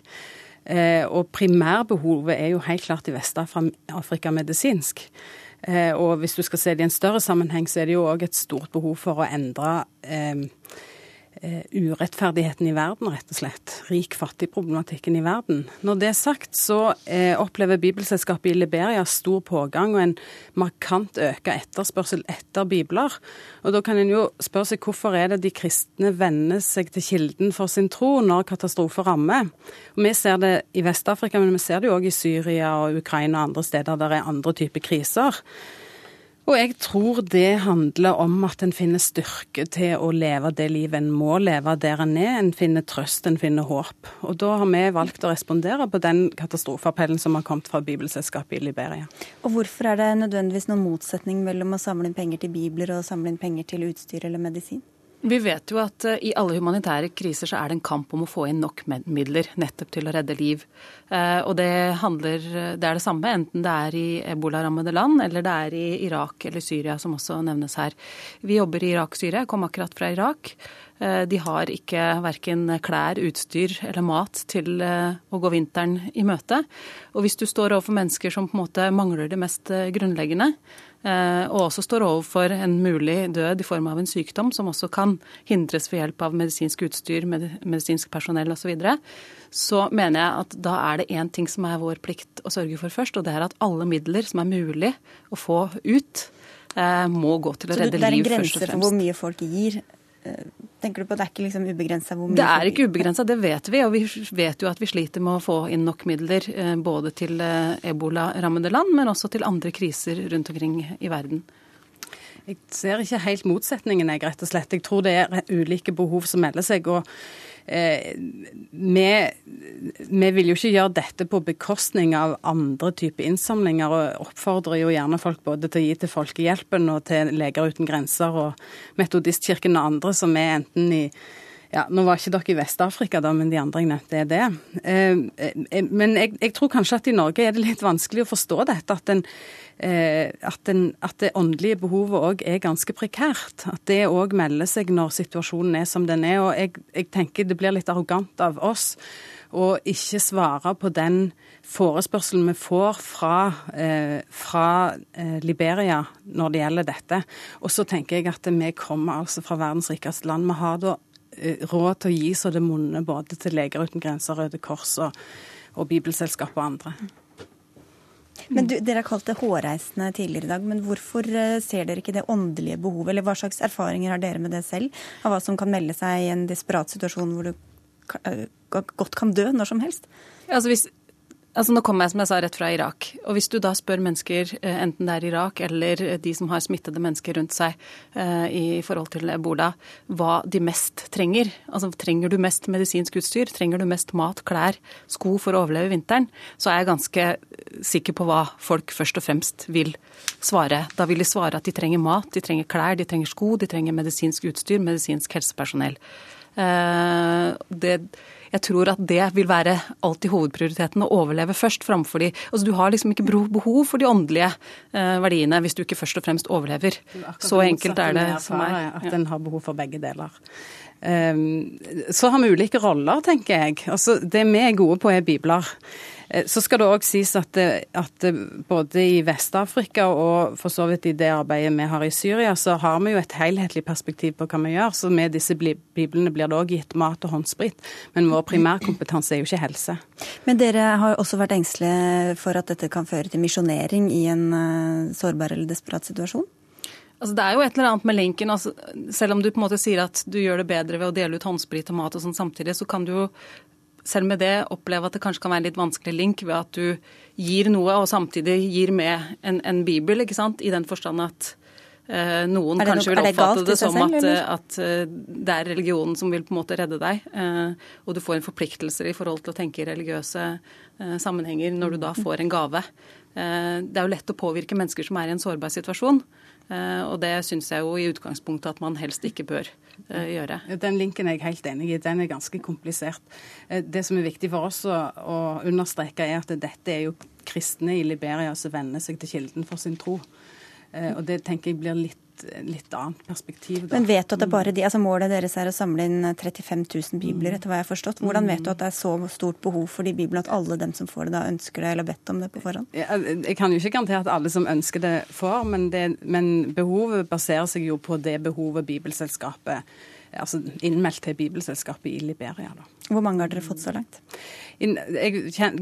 Eh, og primærbehovet er jo helt klart i Vest-Afrika medisinsk. Eh, og hvis du skal se det i en større sammenheng, så er det jo òg et stort behov for å endre Eh, urettferdigheten i verden, rett og slett. Rik-fattig-problematikken i verden. Når det er sagt, så eh, opplever Bibelselskapet i Liberia stor pågang og en markant øka etterspørsel etter bibler. Og da kan en jo spørre seg hvorfor er det de kristne vender seg til kilden for sin tro når katastrofer rammer. Og vi ser det i Vest-Afrika, men vi ser det jo òg i Syria og Ukraina og andre steder der det er andre typer kriser. Og jeg tror det handler om at en finner styrke til å leve det livet en må leve der en er. En finner trøst, en finner håp. Og da har vi valgt å respondere på den katastrofeappellen som har kommet fra Bibelselskapet i Liberia. Og hvorfor er det nødvendigvis noen motsetning mellom å samle inn penger til bibler og samle inn penger til utstyr eller medisin? Vi vet jo at eh, i alle humanitære kriser så er det en kamp om å få inn nok midler nettopp til å redde liv. Eh, og det handler Det er det samme enten det er i ebolarammede land eller det er i Irak eller Syria, som også nevnes her. Vi jobber i Irak-Syria. Jeg kom akkurat fra Irak. Eh, de har ikke verken klær, utstyr eller mat til å gå vinteren i møte. Og hvis du står overfor mennesker som på en måte mangler det mest grunnleggende, Eh, og også står overfor en mulig død i form av en sykdom som også kan hindres ved hjelp av medisinsk utstyr, medisinsk personell osv., så, videre, så mener jeg at da er det én ting som er vår plikt å sørge for først, og det er at alle midler som er mulig å få ut, eh, må gå til å redde liv, først og fremst. Så det er en grense for hvor mye folk gir? Tenker du på at Det er ikke liksom ubegrensa hvor mye Det er ikke ubegrensa, det vet vi. Og vi vet jo at vi sliter med å få inn nok midler eh, både til eh, ebolarammede land, men også til andre kriser rundt omkring i verden. Jeg ser ikke helt motsetningen, jeg, rett og slett. Jeg tror det er ulike behov som melder seg. og Eh, vi, vi, vil jo ikke gjøre dette på bekostning av andre typer innsamlinger, og oppfordrer jo gjerne folk både til å gi til Folkehjelpen og til Leger uten grenser og Metodistkirken og andre som er enten i ja, Nå var ikke dere i Vest-Afrika, da, men de andre jeg nevnte, er det. Eh, eh, men jeg, jeg, tror kanskje at i Norge er det litt vanskelig å forstå dette. At, eh, at, den, at det åndelige behovet òg er ganske prekært. At det òg melder seg når situasjonen er som den er. Og jeg, jeg tenker det blir litt arrogant av oss å ikke svare på den forespørselen vi får fra, eh, fra eh, Liberia når det gjelder dette. Og så tenker jeg at vi kommer altså fra verdens rikeste land. Vi har da Eh, råd til å gi så det monner både til Leger uten grenser, Røde Kors og, og Bibelselskapet og andre. Men du, Dere har kalt det hårreisende tidligere i dag, men hvorfor eh, ser dere ikke det åndelige behovet? Eller hva slags erfaringer har dere med det selv, av hva som kan melde seg i en desperat situasjon hvor du eh, godt kan dø når som helst? Altså hvis, Altså Nå kommer jeg som jeg sa rett fra Irak. og Hvis du da spør mennesker, eh, enten det er Irak eller de som har smittede mennesker rundt seg eh, i forhold til ebola, hva de mest trenger Altså trenger du mest medisinsk utstyr, trenger du mest mat, klær, sko for å overleve vinteren, så er jeg ganske sikker på hva folk først og fremst vil svare. Da vil de svare at de trenger mat, de trenger klær, de trenger sko, de trenger medisinsk utstyr, medisinsk helsepersonell. Eh, det jeg tror at det vil være alltid hovedprioriteten, å overleve først framfor de Altså du har liksom ikke behov for de åndelige eh, verdiene hvis du ikke først og fremst overlever. Så enkelt er det som er. At en har behov for begge deler. Så har vi ulike roller, tenker jeg. Altså, det vi er gode på, er bibler. Eh, så skal det òg sies at, at, både i Vest-Afrika og for så vidt i det arbeidet vi har i Syria, så har vi jo et helhetlig perspektiv på hva vi gjør. Så med disse biblene blir det òg gitt mat og håndsprit. Men vår primærkompetanse er jo ikke helse. Men dere har også vært engstelige for at dette kan føre til misjonering i en sårbar eller desperat situasjon? Altså, det er jo et eller annet med lenken. Altså, selv om du på en måte sier at du gjør det bedre ved å dele ut håndsprit og mat og sånn samtidig, så kan du jo selv med det oppleve at det kanskje kan være en litt vanskelig link ved at du gir noe og samtidig gir med en, en bibel, ikke sant? i den forstand at eh, noen kanskje vil oppfatte det, det som selv, at, at, eh, det er religionen som vil på en måte redde deg, eh, og du får en forpliktelse i forhold til å tenke i religiøse eh, sammenhenger når du da får en gave. Eh, det er jo lett å påvirke mennesker som er i en sårbar situasjon. Og det syns jeg jo i utgangspunktet at man helst ikke bør Eh, gjøre. Den linken er jeg helt enig i. Den er ganske komplisert. Eh, det som er viktig for oss å, understreke, er at dette er jo kristne i Liberia som venner seg til kilden for sin tro. Eh, og det tenker jeg blir litt litt annet perspektiv. Da. Men vet du at det er bare de, altså Målet deres er å samle inn 35 000 bibler, etter hva jeg har forstått. Hvordan vet du at det er så stort behov for de biblene at alle dem som får det, da ønsker det eller bedt om det på forhånd? Jeg kan jo ikke garantere at alle som ønsker det, får, men, det, men behovet baserer seg jo på det behovet Bibelselskapet altså innmeldt til Bibelselskapet i Liberia. Da. Hvor mange har dere fått så langt?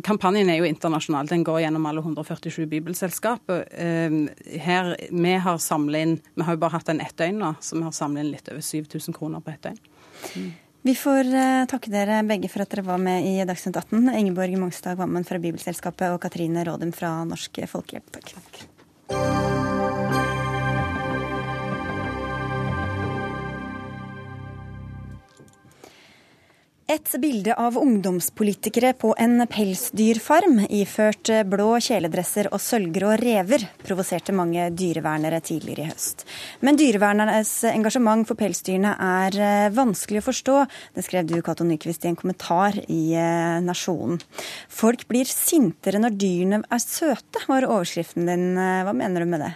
Kampanjen er jo internasjonal. Den går gjennom alle 147 bibelselskap. Ehm, her, vi har samlet inn Vi har jo bare hatt en ett døgn nå, så vi har samlet inn litt over 7000 kroner på ett døgn. Mm. Vi får uh, takke dere begge for at dere var med i Dagsnytt 18. Ingeborg Mongstad Vammen fra Bibelselskapet og Katrine Rådum fra Norsk Folkehjelp. Takk. Takk. Et bilde av ungdomspolitikere på en pelsdyrfarm iført blå kjeledresser og sølvgrå rever provoserte mange dyrevernere tidligere i høst. Men dyrevernernes engasjement for pelsdyrene er eh, vanskelig å forstå. Det skrev du, Cato Nyquist, i en kommentar i eh, Nasjonen. Folk blir sintere når dyrene er søte, var overskriften din. Eh, hva mener du med det?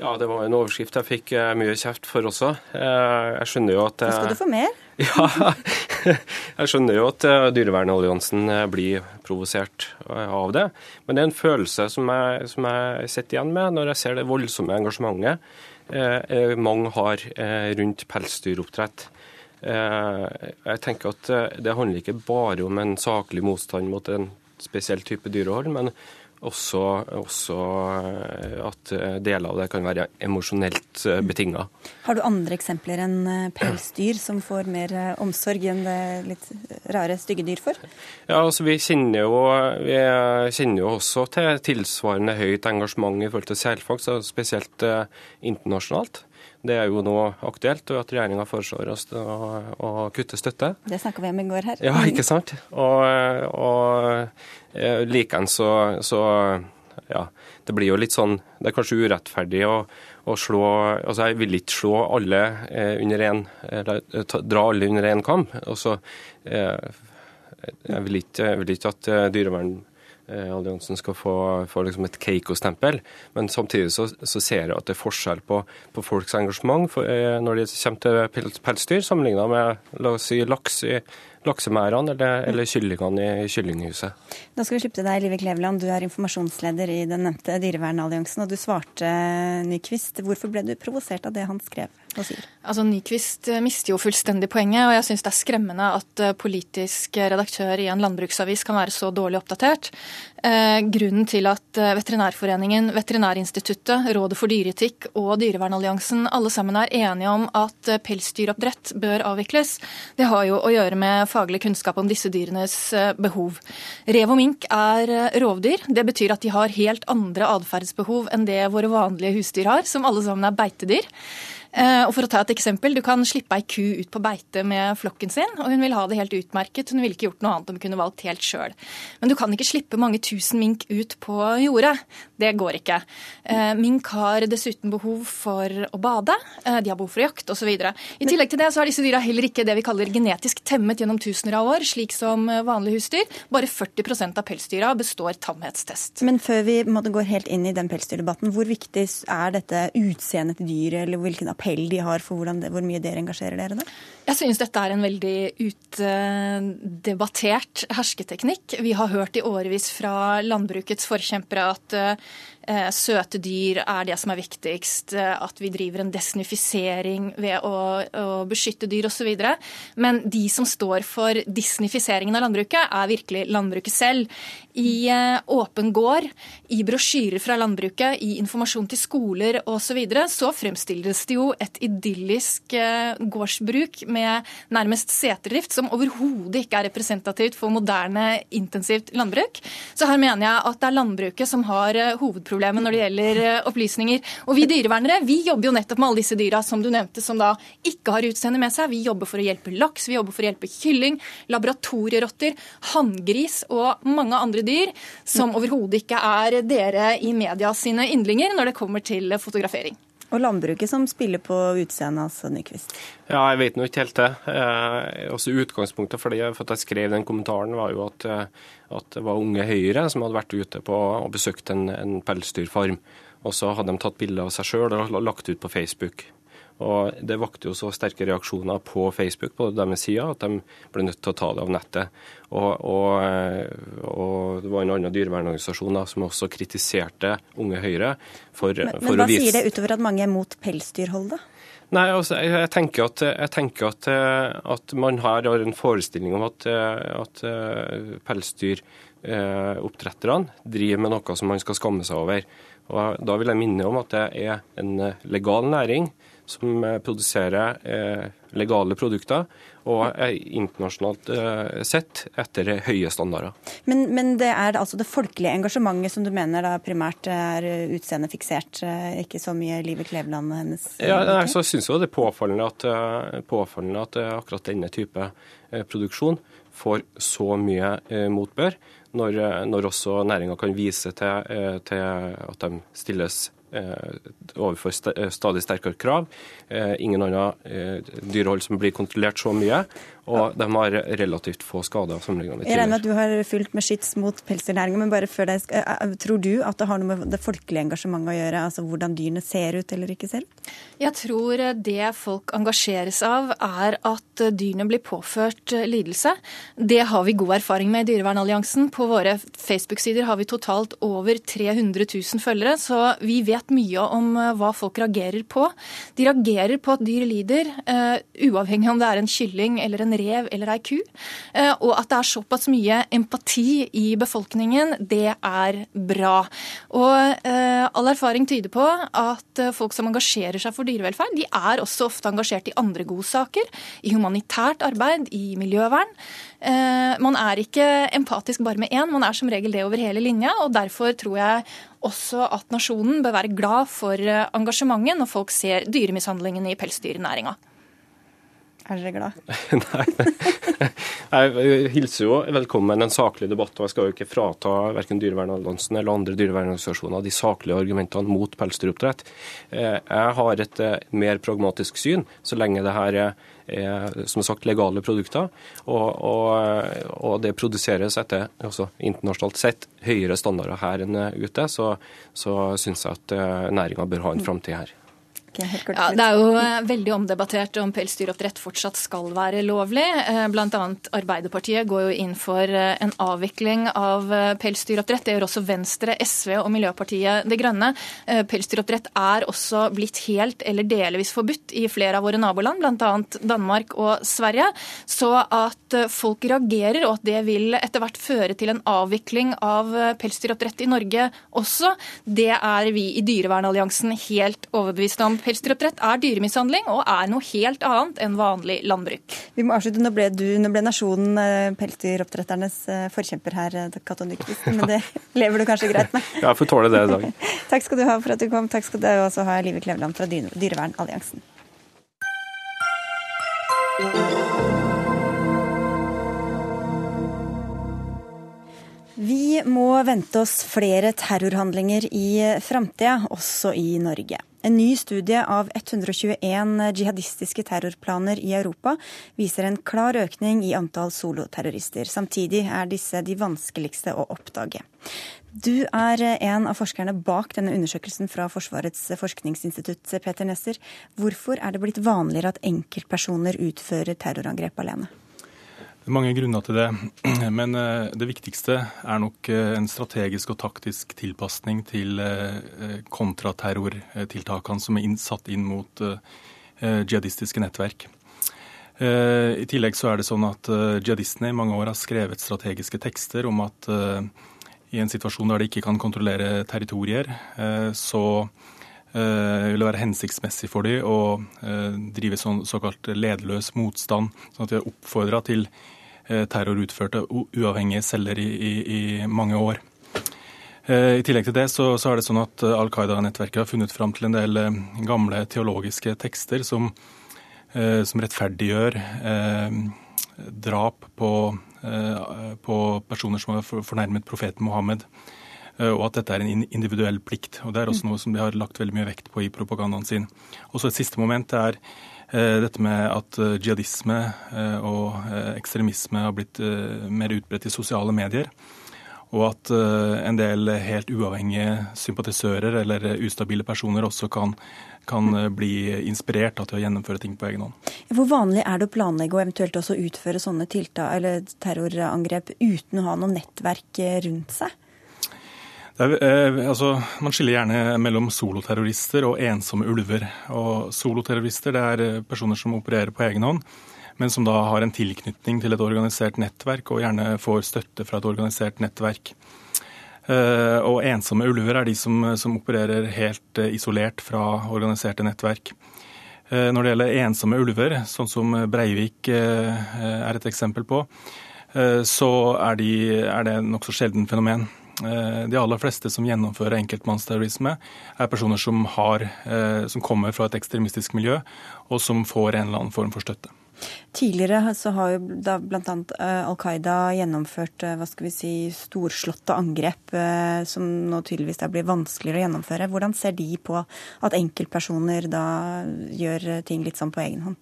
Ja, det var en overskrift jeg fikk mye kjeft for også. Jeg skjønner jo at Nå skal du få mer? Ja, jeg skjønner jo at eh, Dyrevernalliansen eh, blir provosert eh, av det. Men det er en følelse som jeg, som jeg sitter igjen med når jeg ser det voldsomme engasjementet eh, mange har eh, rundt pelsdyroppdrett. Eh, jeg tenker at det handler ikke bare om en saklig motstand mot en spesiell type dyrehold, men også, også, eh, at eh, deler av det kan være emosjonelt eh, betinga. Har du andre eksempler enn pelsdyr som får mer omsorg enn det litt rare, stygge dyr får? Ja, altså Vi kjenner jo, vi kjenner jo også til tilsvarende høyt engasjement i forhold til selfangst, spesielt internasjonalt. Det er jo nå aktuelt, og at regjeringa foreslår oss å, å, kutte støtte. Det snakka vi om i går her. Ja, ikke sant. Og, og eh, likeens så, så ja, det blir jo litt sånn Det er kanskje urettferdig å, å slå Altså, jeg vil ikke slå alle eh, under én Eller dra alle under én kam. Og så eh, jeg, vil ikke, jeg vil ikke at eh, dyrevern Eh, alliansen skal få, få liksom et Keiko-stempel. Men samtidig så, så, ser jeg at det er forskjell på, på folks engasjement for, eh, når det kommer til pelsdyr, sammenlignet med la oss si, laks i laksemerdene eller, eller kyllingene i kyllinghuset. Da skal vi slippe til deg, Live Kleveland. Du er informasjonsleder i den nevnte Dyrevernalliansen, og du svarte Nyquist. Hvorfor ble du provosert av det han skrev? Hva sier Altså, Nyquist eh, mister jo fullstendig poenget, og jeg syns det er skremmende at eh, politisk redaktør i en landbruksavis kan være så dårlig oppdatert. Eh, grunnen til at eh, Veterinærforeningen, Veterinærinstituttet, Rådet for dyreetikk og Dyrevernalliansen alle sammen er enige om at pelsdyroppdrett bør avvikles, det har jo å gjøre med faglig kunnskap om disse dyrenes behov. Rev og mink er rovdyr. Det betyr at de har helt andre atferdsbehov enn det våre vanlige husdyr har, som alle sammen er beitedyr. Eh, og for å ta et eksempel, Du kan slippe ei ku ut på beite med flokken sin, og hun vil ha det helt utmerket. Hun ville ikke gjort noe annet om hun kunne valgt helt sjøl. Men du kan ikke slippe mange tusen mink ut på jordet. Det går ikke. Eh, mink har dessuten behov for å bade, eh, de har behov for å jakt osv. I tillegg til det så er disse dyra heller ikke det vi kaller genetisk temmet gjennom tusener av år, slik som vanlige husdyr. Bare 40% av pelsdyra består tamhetstest. Men før vi går helt inn i den pelsdyrdebatten, hvor viktig er dette utseendet til dyret, eller hvilken appell de har for det, hvor mye dere engasjerer dere da? Jeg synes dette er en veldig utdebattert hersketeknikk. Vi har hørt i årevis fra landbrukets forkjempere at Eh, søte dyr er det som er viktigst, eh, at vi driver en desinifisering ved å, å beskytte dyr osv. Men de som står for disnifiseringen av landbruket, er virkelig landbruket selv. I eh, Åpen gård, i brosjyrer fra landbruket, i informasjon til skoler osv. Så, videre, så fremstilles det jo et idyllisk gårdsbruk med nærmest seterdrift, som overhodet ikke er representativt for moderne, intensivt landbruk. Så her mener jeg at det er landbruket som har hovedproblemet problemet når det gjelder eh, opplysninger. Og vi dyrevernere vi jobber jo nettopp med alle disse dyra som du nevnte, som da ikke har utseende med seg. Vi jobber for å hjelpe laks, vi jobber for å hjelpe kylling, laboratorierotter, hanngris og mange andre dyr som overhodet ikke er dere i media sine yndlinger når det kommer til fotografering. Og landbruket som spiller på utseendet, altså, Nyquist? Ja, jeg vet nå ikke helt det. Eh, også Utgangspunktet for, det, for at jeg skrev den kommentaren, var jo at, eh, at, det var Unge Høyre som hadde vært ute på og besøkt en, en pelsdyrfarm. Og så hadde de tatt bilde av seg sjøl og lagt ut på Facebook. Og Det vakte jo så sterke reaksjoner på Facebook på deres side at de ble nødt til å ta det av nettet. Og, og, og det var en annen dyrevernorganisasjon som også kritiserte Unge Høyre for, men, for men hva sier det utover at mange er mot pelsdyrhold, da? Nei, altså, jeg tenker, at, jeg tenker at, at, man her har en forestilling om at, at pelsdyroppdretterne driver med noe som man skal skamme seg over. Og Da vil jeg minne om at det er en legal næring som eh, produserer eh, legale produkter, og er internasjonalt eh, sett etter høye standarder. Men, men, det er altså det folkelige engasjementet som du mener da primært er utseendefiksert, ikke så mye Live Kleveland og hennes Ja, jeg så syns det er påfallende at, påfallende at akkurat denne type produksjon får så mye motbør, når, når også næringa kan vise til, til at de stilles overfor eh, stadig sterkere krav. Eh, ingen annen dyrehold som blir kontrollert så mye. Og de har relativt få skader sammenlignet med tidligere. Jeg regner med at du har fulgt med skyts mot pelsdyrnæringa, men bare før deg, tror du at det har noe med det folkelige engasjementet å gjøre? Altså hvordan dyrene ser ut eller ikke ser ut? Jeg tror det folk engasjeres av, er at dyrene blir påført lidelse. Det har vi god erfaring med i Dyrevernalliansen. På våre Facebook-sider har vi totalt over 300 000 følgere, så vi vet mye om hva folk reagerer på. De reagerer på at dyr lider, uh, uavhengig om det er en kylling eller en rev eller ei ku. Eh, og at det er såpass mye empati i befolkningen, det er bra. Og eh, all erfaring tyder på at eh, folk som engasjerer seg for dyrevelferd, de er også ofte engasjert i andre godsaker. I humanitært arbeid, i miljøvern. Man er ikke empatisk bare med én, man er som regel det over hele linja. og Derfor tror jeg også at nasjonen bør være glad for engasjementet når folk ser dyremishandlingen i pelsdyrnæringa. Er glad? Nei, jeg hilser jo velkommen en saklig debatt. og Jeg skal jo ikke frata verken Dyrevernalliansen eller andre dyrevernorganisasjoner de saklige argumentene mot pelsdyroppdrett. Eh, jeg har et eh, mer pragmatisk syn, så lenge det her er, som sagt, legale produkter. Og, og, og det produseres etter altså, internasjonalt sett høyere standarder her enn ute, så, så syns jeg at eh, næringa bør ha en framtid her. Ja, det er jo eh, veldig omdebattert om pelsdyroppdrett fortsatt skal være lovlig. Eh, Bl.a. Arbeiderpartiet går jo inn for eh, en avvikling av pelsdyroppdrett. Det gjør også Venstre, SV og Miljøpartiet De Grønne. Pelsdyroppdrett er også blitt helt eller delvis forbudt i flere av våre naboland, bl.a. Danmark og Sverige. Så at folk reagerer, og at det vil etter hvert føre til en avvikling av pelsdyroppdrett i Norge også, det er vi i Dyrevernalliansen helt overbevist om. Pelsdyroppdrett er dyremishandling og er noe helt annet enn vanlig landbruk. Vi må avslutte. Nå ble, du, nå ble nasjonen eh, pelsdyroppdretternes eh, forkjemper her, eh, Nyquist, men det lever du kanskje greit med? Ja, jeg får tåle det i dag. Takk skal du ha for at du kom. Takk skal du også ha, Live Kleveland fra Dyrevernalliansen. Vi må vente oss flere terrorhandlinger i framtida, også i Norge. En ny studie av 121 jihadistiske terrorplaner i Europa viser en klar økning i antall soloterrorister. Samtidig er disse de vanskeligste å oppdage. Du er en av forskerne bak denne undersøkelsen fra Forsvarets forskningsinstitutt, Peter Nesser. Hvorfor er det blitt vanligere at enkeltpersoner utfører terrorangrep alene? Det er mange grunner til det, men eh, det viktigste er nok eh, en strategisk og taktisk tilpasning til eh, kontraterrortiltakene som er satt inn mot jihadistiske nettverk. I tillegg så er det sånn at jihadistene i mange år har skrevet strategiske tekster om at i en situasjon der de ikke kan kontrollere territorier, så vil det være hensiktsmessig for dem å drive sånn såkalt lederløs motstand. sånn at de er oppfordra til terror utført av uavhengige celler i, i, i mange år. Eh, I tillegg til det så, så er det sånn at eh, Al Qaida-nettverket har funnet fram til en del gamle teologiske tekster som, som rettferdiggjør eh, drap på, eh, på, personer som har fornærmet profeten Mohammed, og at dette er en individuell plikt. Og Det er også noe som de har lagt veldig mye vekt på i propagandaen sin. Og så Et siste moment er Eh, dette med at eh, jihadisme eh, og ekstremisme har blitt mer utbredt i sosiale medier. Og at en del helt uavhengige sympatisører eller ustabile personer også kan, kan bli inspirert til å gjennomføre ting på egen hånd. Hvor vanlig er det å planlegge og eventuelt også utføre sånne tiltak, eller terrorangrep uten å ha noe nettverk rundt seg? Er, eh, altså, man skiller gjerne mellom soloterrorister og ensomme ulver. Og Soloterrorister er eh, personer som opererer på egen hånd, men som da har en tilknytning til et organisert nettverk, og gjerne får støtte fra et organisert nettverk. Eh, og ensomme ulver er de som, som opererer helt eh, isolert fra organiserte nettverk. Eh, når det gjelder ensomme ulver, sånn som Breivik eh, er et eksempel på, så er, de, er det nokså sjelden fenomen. Eh, de aller fleste som gjennomfører enkeltmannsterrorisme, er personer som, har, eh, som, kommer fra et ekstremistisk miljø, og som får en eller annen form for støtte. Tidligere så har jo bl.a. Eh, Al Qaida gjennomført hva skal vi si, storslåtte angrep som nå tydeligvis blir vanskeligere å gjennomføre. Hvordan ser de på at enkeltpersoner da gjør ting litt sånn på egen hånd?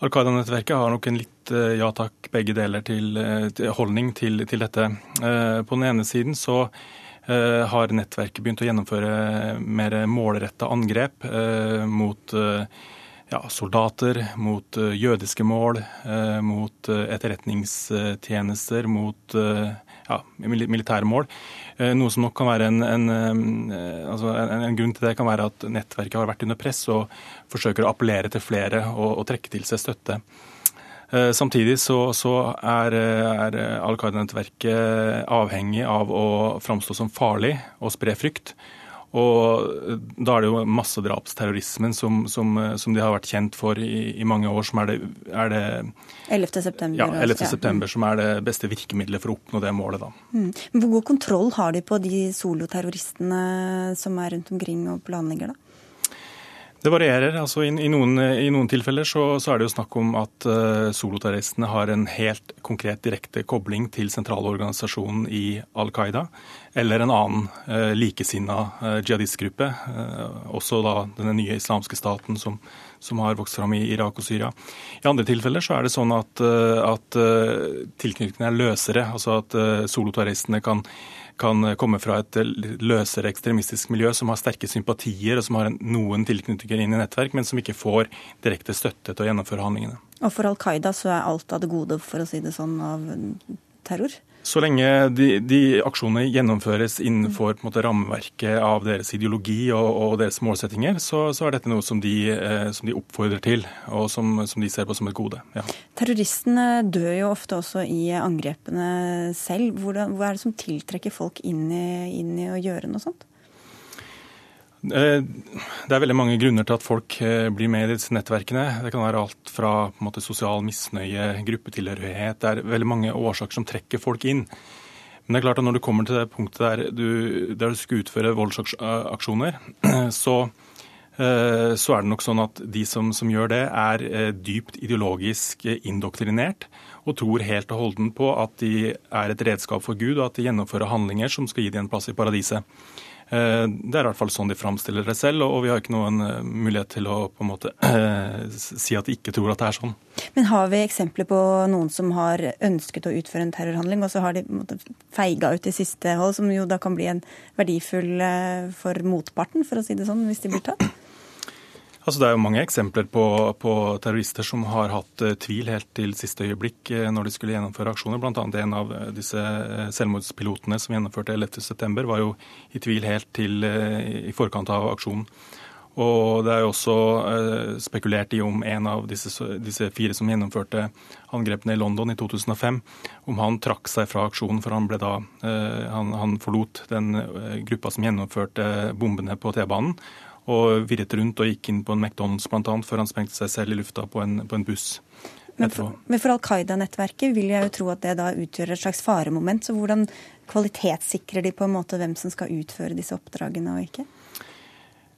Al Qaida-nettverket har nok en litt eh, ja takk, begge deler til, eh, til holdning til, til, dette. Eh, på den ene siden så har nettverket begynt å gjennomføre mer målretta angrep mot ja, soldater, mot jødiske mål, mot etterretningstjenester, mot ja, militære mål. Eh, noe som nok kan være en, en, altså en, en, grunn til det kan være at nettverket har vært under press og forsøker å appellere til flere og, og trekke til seg støtte. Eh, samtidig så, så er, er Al Qaida-nettverket avhengig av å framstå som farlig og spre frykt. Og da er det jo massedrapsterrorismen som, som, som, de har vært kjent for i, i mange år, som er det, er det 11. september. Ja, 11. september, som er det beste virkemidlet for å oppnå det målet. da. Mm. Hvor god kontroll har de på de soloterroristene som er rundt omkring og planlegger, da? Det varierer. altså I, i, noen, i noen, tilfeller så, så, er det jo snakk om at uh, soloterroristene har en helt konkret direkte kobling til sentralorganisasjonen i Al Qaida, eller en annen uh, likesinna uh, jihadistgruppe, uh, også da denne nye islamske staten som, som, har vokst fram i Irak og Syria. I andre tilfeller så er det sånn at, at tilknytningene er løsere, altså at soloterroristene kan kan komme fra et løsere ekstremistisk miljø som har sterke sympatier og som har noen tilknytninger inn i nettverk, men som ikke får direkte støtte til å gjennomføre handlingene. Og for Al Qaida så er alt av det gode, for å si det sånn, av terror? Så lenge de, de aksjonene gjennomføres innenfor måte, rammeverket av deres ideologi og, og deres målsettinger, så, så, er dette noe som de, eh, som de oppfordrer til, og som, som, de ser på som et gode. Ja. Terroristene dør jo ofte også i angrepene selv. Hvordan, hva er det som tiltrekker folk inn i, inn i å gjøre noe sånt? Eh, det er veldig mange grunner til at folk eh, blir med i disse nettverkene. Det kan være alt fra måte, sosial misnøye, gruppetilhørighet. Det er veldig mange årsaker som trekker folk inn. Men det er klart at når du kommer til det punktet der du, der du skal utføre voldsaksjoner, så, eh, så, er det nok sånn at de som, som gjør det, er dypt ideologisk indoktrinert og tror helt og holden på at de er et redskap for Gud, og at de gjennomfører handlinger som skal gi dem en plass i paradiset. Eh, det er i hvert fall sånn de framstiller det selv, og vi har ikke noen eh, mulighet til å på en måte si at de ikke tror at det er sånn. Men har vi eksempler på noen som har ønsket å utføre en terrorhandling, og så har de feiga ut i siste hold, som jo da kan bli en verdifull eh, for motparten, for å si det sånn, hvis de blir tatt? Altså, det er jo mange eksempler på, på, terrorister som har hatt uh, tvil helt til siste øyeblikk uh, når de skulle gjennomføre aksjoner. Blant annet en av uh, disse selvmordspilotene som gjennomførte 11.9, var jo i tvil helt til i forkant av aksjonen. Og det er jo også spekulert i om en av disse, disse, fire som gjennomførte angrepene i London i 2005, om han trakk seg fra aksjonen, for han, ble da, han, han forlot den gruppa som gjennomførte bombene på T-banen og virret rundt og gikk inn på en McDonald's bl.a. før han sprengte seg selv i lufta på en, på en buss. Men for, men for Al Qaida-nettverket vil jeg jo tro at det da utgjør et slags faremoment. Så hvordan kvalitetssikrer de på en måte hvem som skal utføre disse oppdragene og ikke?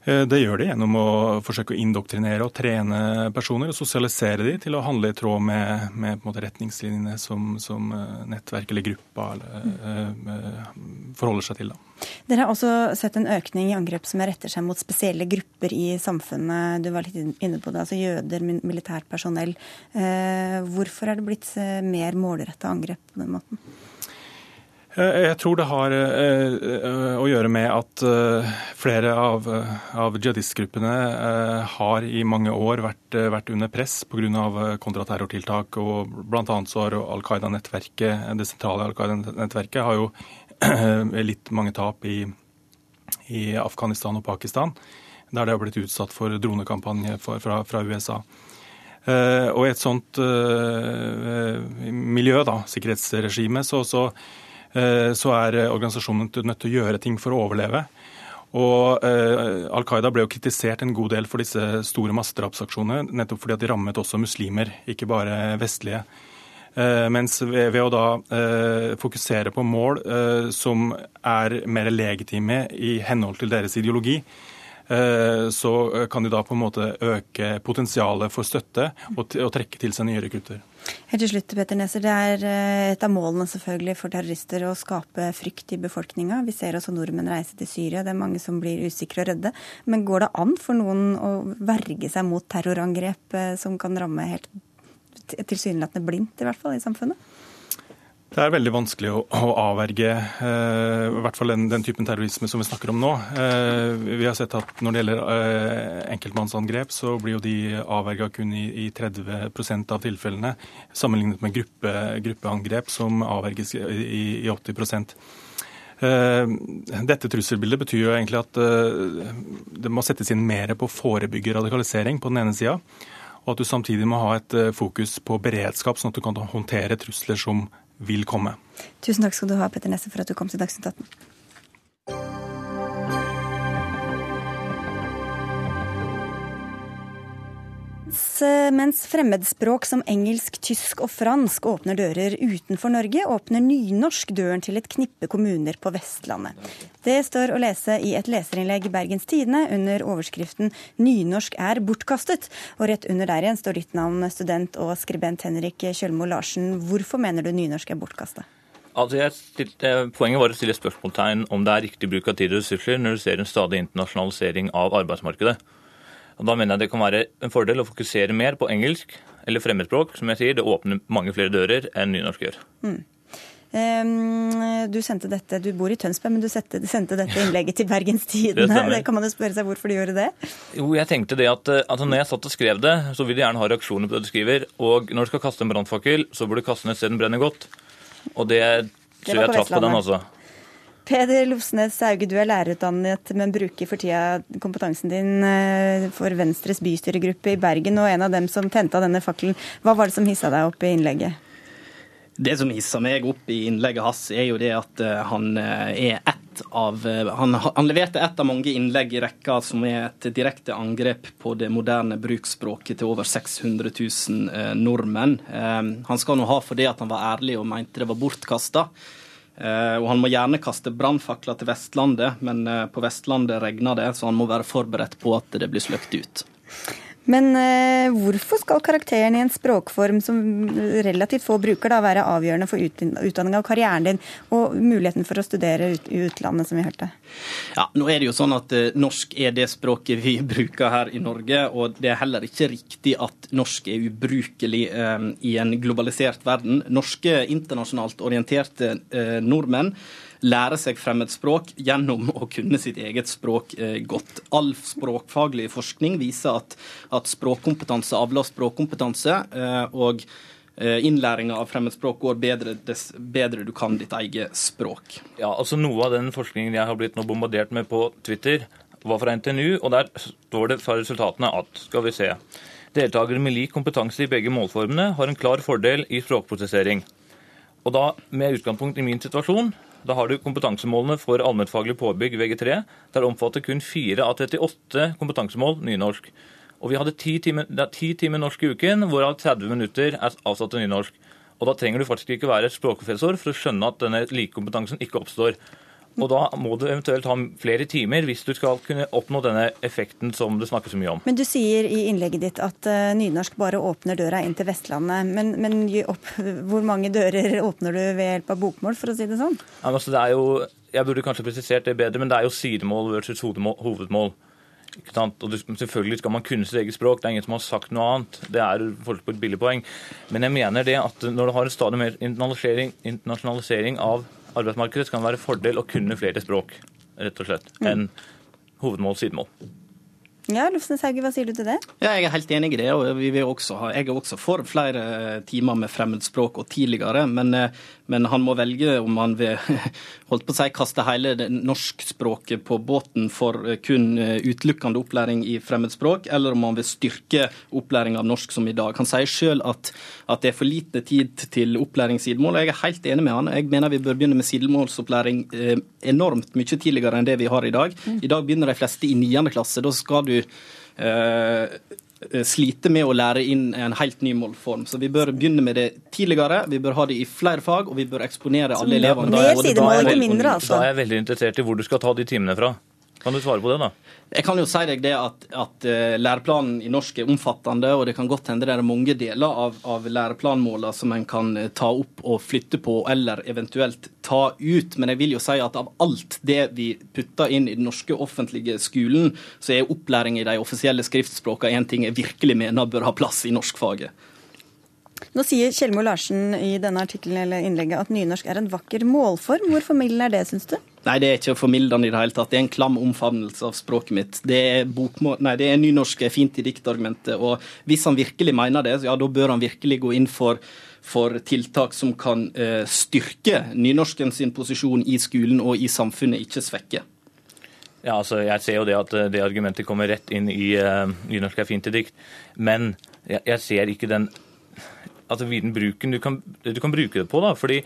Eh, det gjør de gjennom å forsøke å indoktrinere og trene personer og sosialisere de til å handle i tråd med, med retningslinjene som, som, eh, nettverk eller gruppa eller, mm. forholder seg til. Da. Dere har også sett en økning i angrep som retter seg mot spesielle grupper i samfunnet. Du var litt inne på det, altså jøder, militært personell. Hvorfor er det blitt mer målretta angrep på den måten? Eh, jeg tror det har eh, eh, å gjøre med at flere av, av jihadistgruppene har i mange år vært, vært under press pga. kontraterrortiltak. og Bl.a. så har Al Qaida-nettverket, det sentrale Al Qaida-nettverket har jo litt mange tap i, i, Afghanistan og Pakistan, der det har blitt utsatt for dronekampanje fra, fra USA. Og i et sånt miljø, da, sikkerhetsregime, så, så Eh, så er eh, organisasjonen nødt til å gjøre ting for å overleve. Og eh, Al Qaida ble jo kritisert en god del for disse store massedrapsaksjonene, nettopp fordi at de rammet også muslimer, ikke bare vestlige. Eh, mens ved, ved, å da eh, fokusere på mål eh, som er mer legitime i henhold til deres ideologi, så kan de da på en måte øke potensialet for støtte og, og trekke til seg nye rekrutter. Helt til slutt, Petter Neser. Det er eh, et av målene selvfølgelig for terrorister å skape frykt i befolkninga. Vi ser også nordmenn reise til Syria. Det er mange som blir usikre og redde. Men går det an for noen å verge seg mot terrorangrep eh, som kan ramme helt tilsynelatende blindt, i hvert fall, i samfunnet? Det er veldig vanskelig å, avverge eh, i hvert fall den, den, typen terrorisme som vi snakker om nå. Eh, vi har sett at når det gjelder eh, enkeltmannsangrep, så blir jo de avverga kun i, i 30% av tilfellene, sammenlignet med gruppe, gruppeangrep som avverges i, i, i 80 eh, dette trusselbildet betyr jo egentlig at det må settes inn mer på å forebygge radikalisering på den ene sida, og at du samtidig må ha et fokus på beredskap, sånn at du kan håndtere trusler som vil komme. Tusen takk skal du ha, Petter Nesse, for at du kom til Dagsnytt 18. Mens fremmedspråk som engelsk, tysk og fransk åpner dører utenfor Norge, åpner nynorsk døren til et knippe kommuner på Vestlandet. Det står å lese i et leserinnlegg i Bergens Tidende under overskriften 'Nynorsk er bortkastet'. Og rett under der igjen står ditt navn, student og skribent Henrik Kjølmo Larsen. Hvorfor mener du nynorsk er bortkasta? Altså stilte, poenget var å stille spørsmålstegn om det er riktig bruk av tid og ressurser når du ser en stadig internasjonalisering av arbeidsmarkedet. Og Da mener jeg det kan være en fordel å fokusere mer på engelsk eller fremmedspråk. Som jeg sier, det åpner mange flere dører enn nynorsk gjør. Mm. Du sendte dette, du bor i Tønsberg, men du sendte, sendte dette innlegget til Bergens Tidende. Det, det kan man jo spørre seg hvorfor du gjorde det? Jo, jeg tenkte det at altså når jeg satt og skrev det, så vil de gjerne ha reaksjoner på det du skriver. Og når du skal kaste en brannfakkel, så burde du kaste den et sted den brenner godt. Og det tror jeg traff på den, altså. Peder Losnes Hauge, du er lærerutdannet, men bruker for tida kompetansen din eh, for Venstres bystyregruppe i Bergen, og en av dem som tente av denne fakkelen. Hva var det som hissa deg opp i innlegget? Det som hisser meg opp i innlegget hans, er jo det at eh, han eh, er ett av han, han, leverte ett av mange innlegg i rekka som er et direkte angrep på det moderne bruksspråket til over 600 000 nordmenn. Han skal nå ha for det at han var ærlig og mente det var bortkasta. Eh, og han må gjerne kaste brannfakler til Vestlandet, men eh, på Vestlandet regner det, så han må være forberedt på at det blir sløkt ut. Men eh, hvorfor skal karakteren i en språkform som relativt få bruker, da være avgjørende for utdanninga og karrieren din, og muligheten for å studere ut, i utlandet, som vi hørte? Ja, nå er det jo sånn at eh, Norsk er det språket vi bruker her i Norge, og det er heller ikke riktig at norsk er ubrukelig eh, i en globalisert verden. Norske internasjonalt orienterte eh, nordmenn lære seg fremmedspråk gjennom å kunne sitt eget språk eh, godt. All språkfaglig forskning viser at, at språkkompetanse avler språkkompetanse. Eh, og eh, Innlæringa av fremmedspråk går bedre dess bedre du kan ditt eget språk. Ja, altså Noe av den forskningen jeg har blitt nå bombardert med på Twitter, var fra NTNU, og der står det fra resultatene at skal vi se, deltakere med lik kompetanse i begge målformene har en klar fordel i språkprosessering. Og da med utgangspunkt i min situasjon da har du kompetansemålene for allmennfaglig påbygg VG3. Der omfatter kun 4 av 38 kompetansemål nynorsk. Og vi hadde 10 timer, timer norsk i uken, hvorav 30 minutter er avsatt til nynorsk. Og da trenger du faktisk ikke være språkprofessor for å skjønne at denne likekompetansen ikke oppstår. Og da må du eventuelt ha flere timer hvis du skal kunne oppnå denne effekten som det snakkes så mye om. Men du sier i innlegget ditt at uh, nynorsk bare åpner døra inn til Vestlandet. Men, men opp, hvor mange dører åpner du ved hjelp av bokmål, for å si det sånn? Ja, altså, det er jo, jeg burde kanskje presisert det bedre, men det er jo sidemål versus hovedmål. Og selvfølgelig skal man kunne sitt eget språk, det er ingen som har sagt noe annet. Det er folk på et billig poeng. Men jeg mener det at når du har en stadig mer internasjonalisering, internasjonalisering av arbeidsmarkedet kan være fordel å kunne flere språk, rett og slett, mm. enn hovedmål sidemål. Ja, Lofsnes Hauge, hva sier du til det? Ja, jeg er helt enig i det. og ha, Jeg er også for flere timer med fremmedspråk og tidligere, men, eh, men, han må velge om han vil holdt på å si, kaste hele norskspråket på båten for eh, kun eh, utelukkende opplæring i fremmedspråk, eller om han vil styrke opplæring av norsk som i dag. Han sier sjøl at, at, det er for lite tid til opplæring sidemål, og jeg er helt enig med han. Jeg mener vi bør begynne med sidemålsopplæring enormt mye tidligere enn det vi har i dag. Mm. I dag begynner de fleste i niende klasse. Da skal du eh, sliter med å lære inn en helt ny målform. Så vi bør begynne med det tidligere, vi bør ha det i flere fag, og vi bør eksponere alle elevene. Da mindre, altså. Da er jeg veldig interessert i hvor du skal ta de timene fra. Kan du svare på det, da? Jeg kan jo si deg det at, at uh, læreplanen i norsk er omfattende, og det kan godt hende det er mange deler av, av læreplanmålene som en kan uh, ta opp og flytte på, eller eventuelt ta ut. Men jeg vil jo si at av alt det vi putter inn i den norske offentlige skolen, så er opplæring i de offisielle skriftspråkene en ting jeg virkelig mener bør ha plass i norskfaget. Nå sier Kjellmo Larsen i denne artikkelen eller innlegget at nynorsk er en vakker målform. Hvor formildende er det, syns du? Nei, det er ikke formildende i det hele tatt. Det er en klam omfavnelse av språket mitt. Det er, bokmål, nei, det er nynorsk er fint i diktargumentet. Og hvis han virkelig mener det, ja, da bør han virkelig gå inn for, for tiltak som kan uh, styrke nynorsken sin posisjon i skolen og i samfunnet, ikke svekke. Ja, altså, Jeg ser jo det at eh, det argumentet kommer rett inn i uh, nynorsk er fint i dikt, men jeg, jeg ser ikke den altså, viden bruken du kan, du kan bruke det på. da, fordi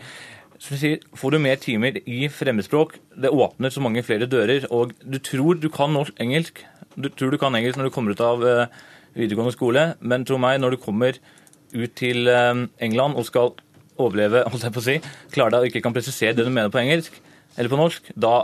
sier, får du mer timer i fremmedspråk, det åpner så mange flere dører. Og du tror du kan norsk, engelsk, du tror du kan engelsk når du kommer ut av uh, videregående skole, men tro meg, når du kommer ut til uh, England og skal overleve, holdt jeg på å si, klarer deg og ikke kan presisere det du mener på engelsk eller på norsk, da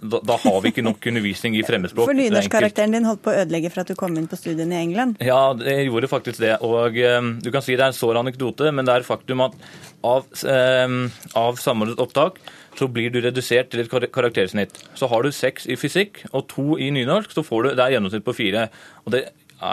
da, da, har vi ikke nok undervisning i fremmedspråk. For nynorskkarakteren din holdt på å ødelegge for at du kom inn på studiene i England? Ja, det gjorde faktisk det. Og um, du kan si det er en sår anekdote, men det er faktum at av, um, av samordnet opptak så blir du redusert til et karaktersnitt. Så har du seks i fysikk og to i nynorsk, så får du det er gjennomsnitt på fire. Og det,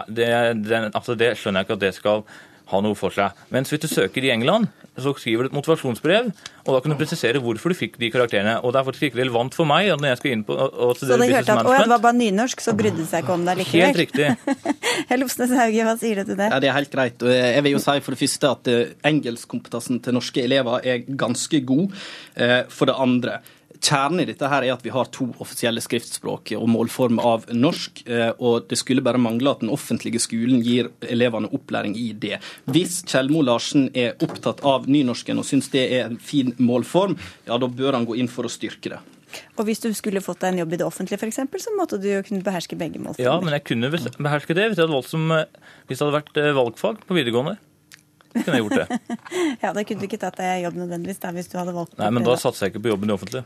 det, det, altså det skjønner jeg ikke at det skal ha noe for seg. Mens hvis du søker i England, så skriver du et motivasjonsbrev, og da kan du presisere hvorfor du fikk de karakterene. Og det er faktisk ikke relevant for meg når jeg skal inn på å studere business management. Så du hørte at å, det var bare nynorsk, så brydde det seg ikke om deg likevel? Helt riktig. Lofsnes Hauge, hva sier du til det? Ja, Det er helt greit. Og Jeg vil jo si for det første at eh, engelskkompetansen til norske elever er ganske god. Eh, for det andre, Kjernen i dette her er at vi har to offisielle skriftspråk og målform av norsk. Eh, og Det skulle bare mangle at den offentlige skolen gir elevene opplæring i det. Hvis Kjellmo Larsen er opptatt av nynorsken og syns det er en fin målform, ja da bør han gå inn for å styrke det. Og hvis du skulle fått deg en jobb i det offentlige f.eks., så måtte du jo kunne beherske begge målformer. Ja, men jeg kunne beherske det hvis det hadde, som, eh, hvis det hadde vært eh, valgfag på videregående. Kunne jeg gjort det. ja, da kunne du ikke tatt deg jobb nødvendigvis da, hvis du hadde valgt Nei, men da satser jeg ikke på jobben i offentlig.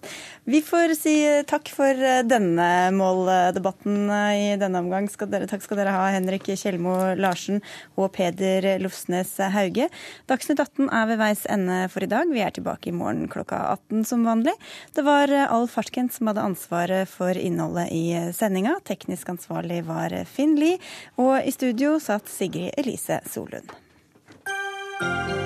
Vi får si takk for denne måldebatten i denne omgang. Skal dere, takk skal dere ha, Henrik Kjelmo Larsen og Peder Lofsnes Hauge. Dagsnytt 18 er ved veis ende for i dag. Vi er tilbake i morgen klokka 18 som vanlig. Det var Alf Farskent som hadde ansvaret for innholdet i sendinga. Teknisk ansvarlig var Finn Lie, og i studio satt Sigrid Elise Solund. Thank you.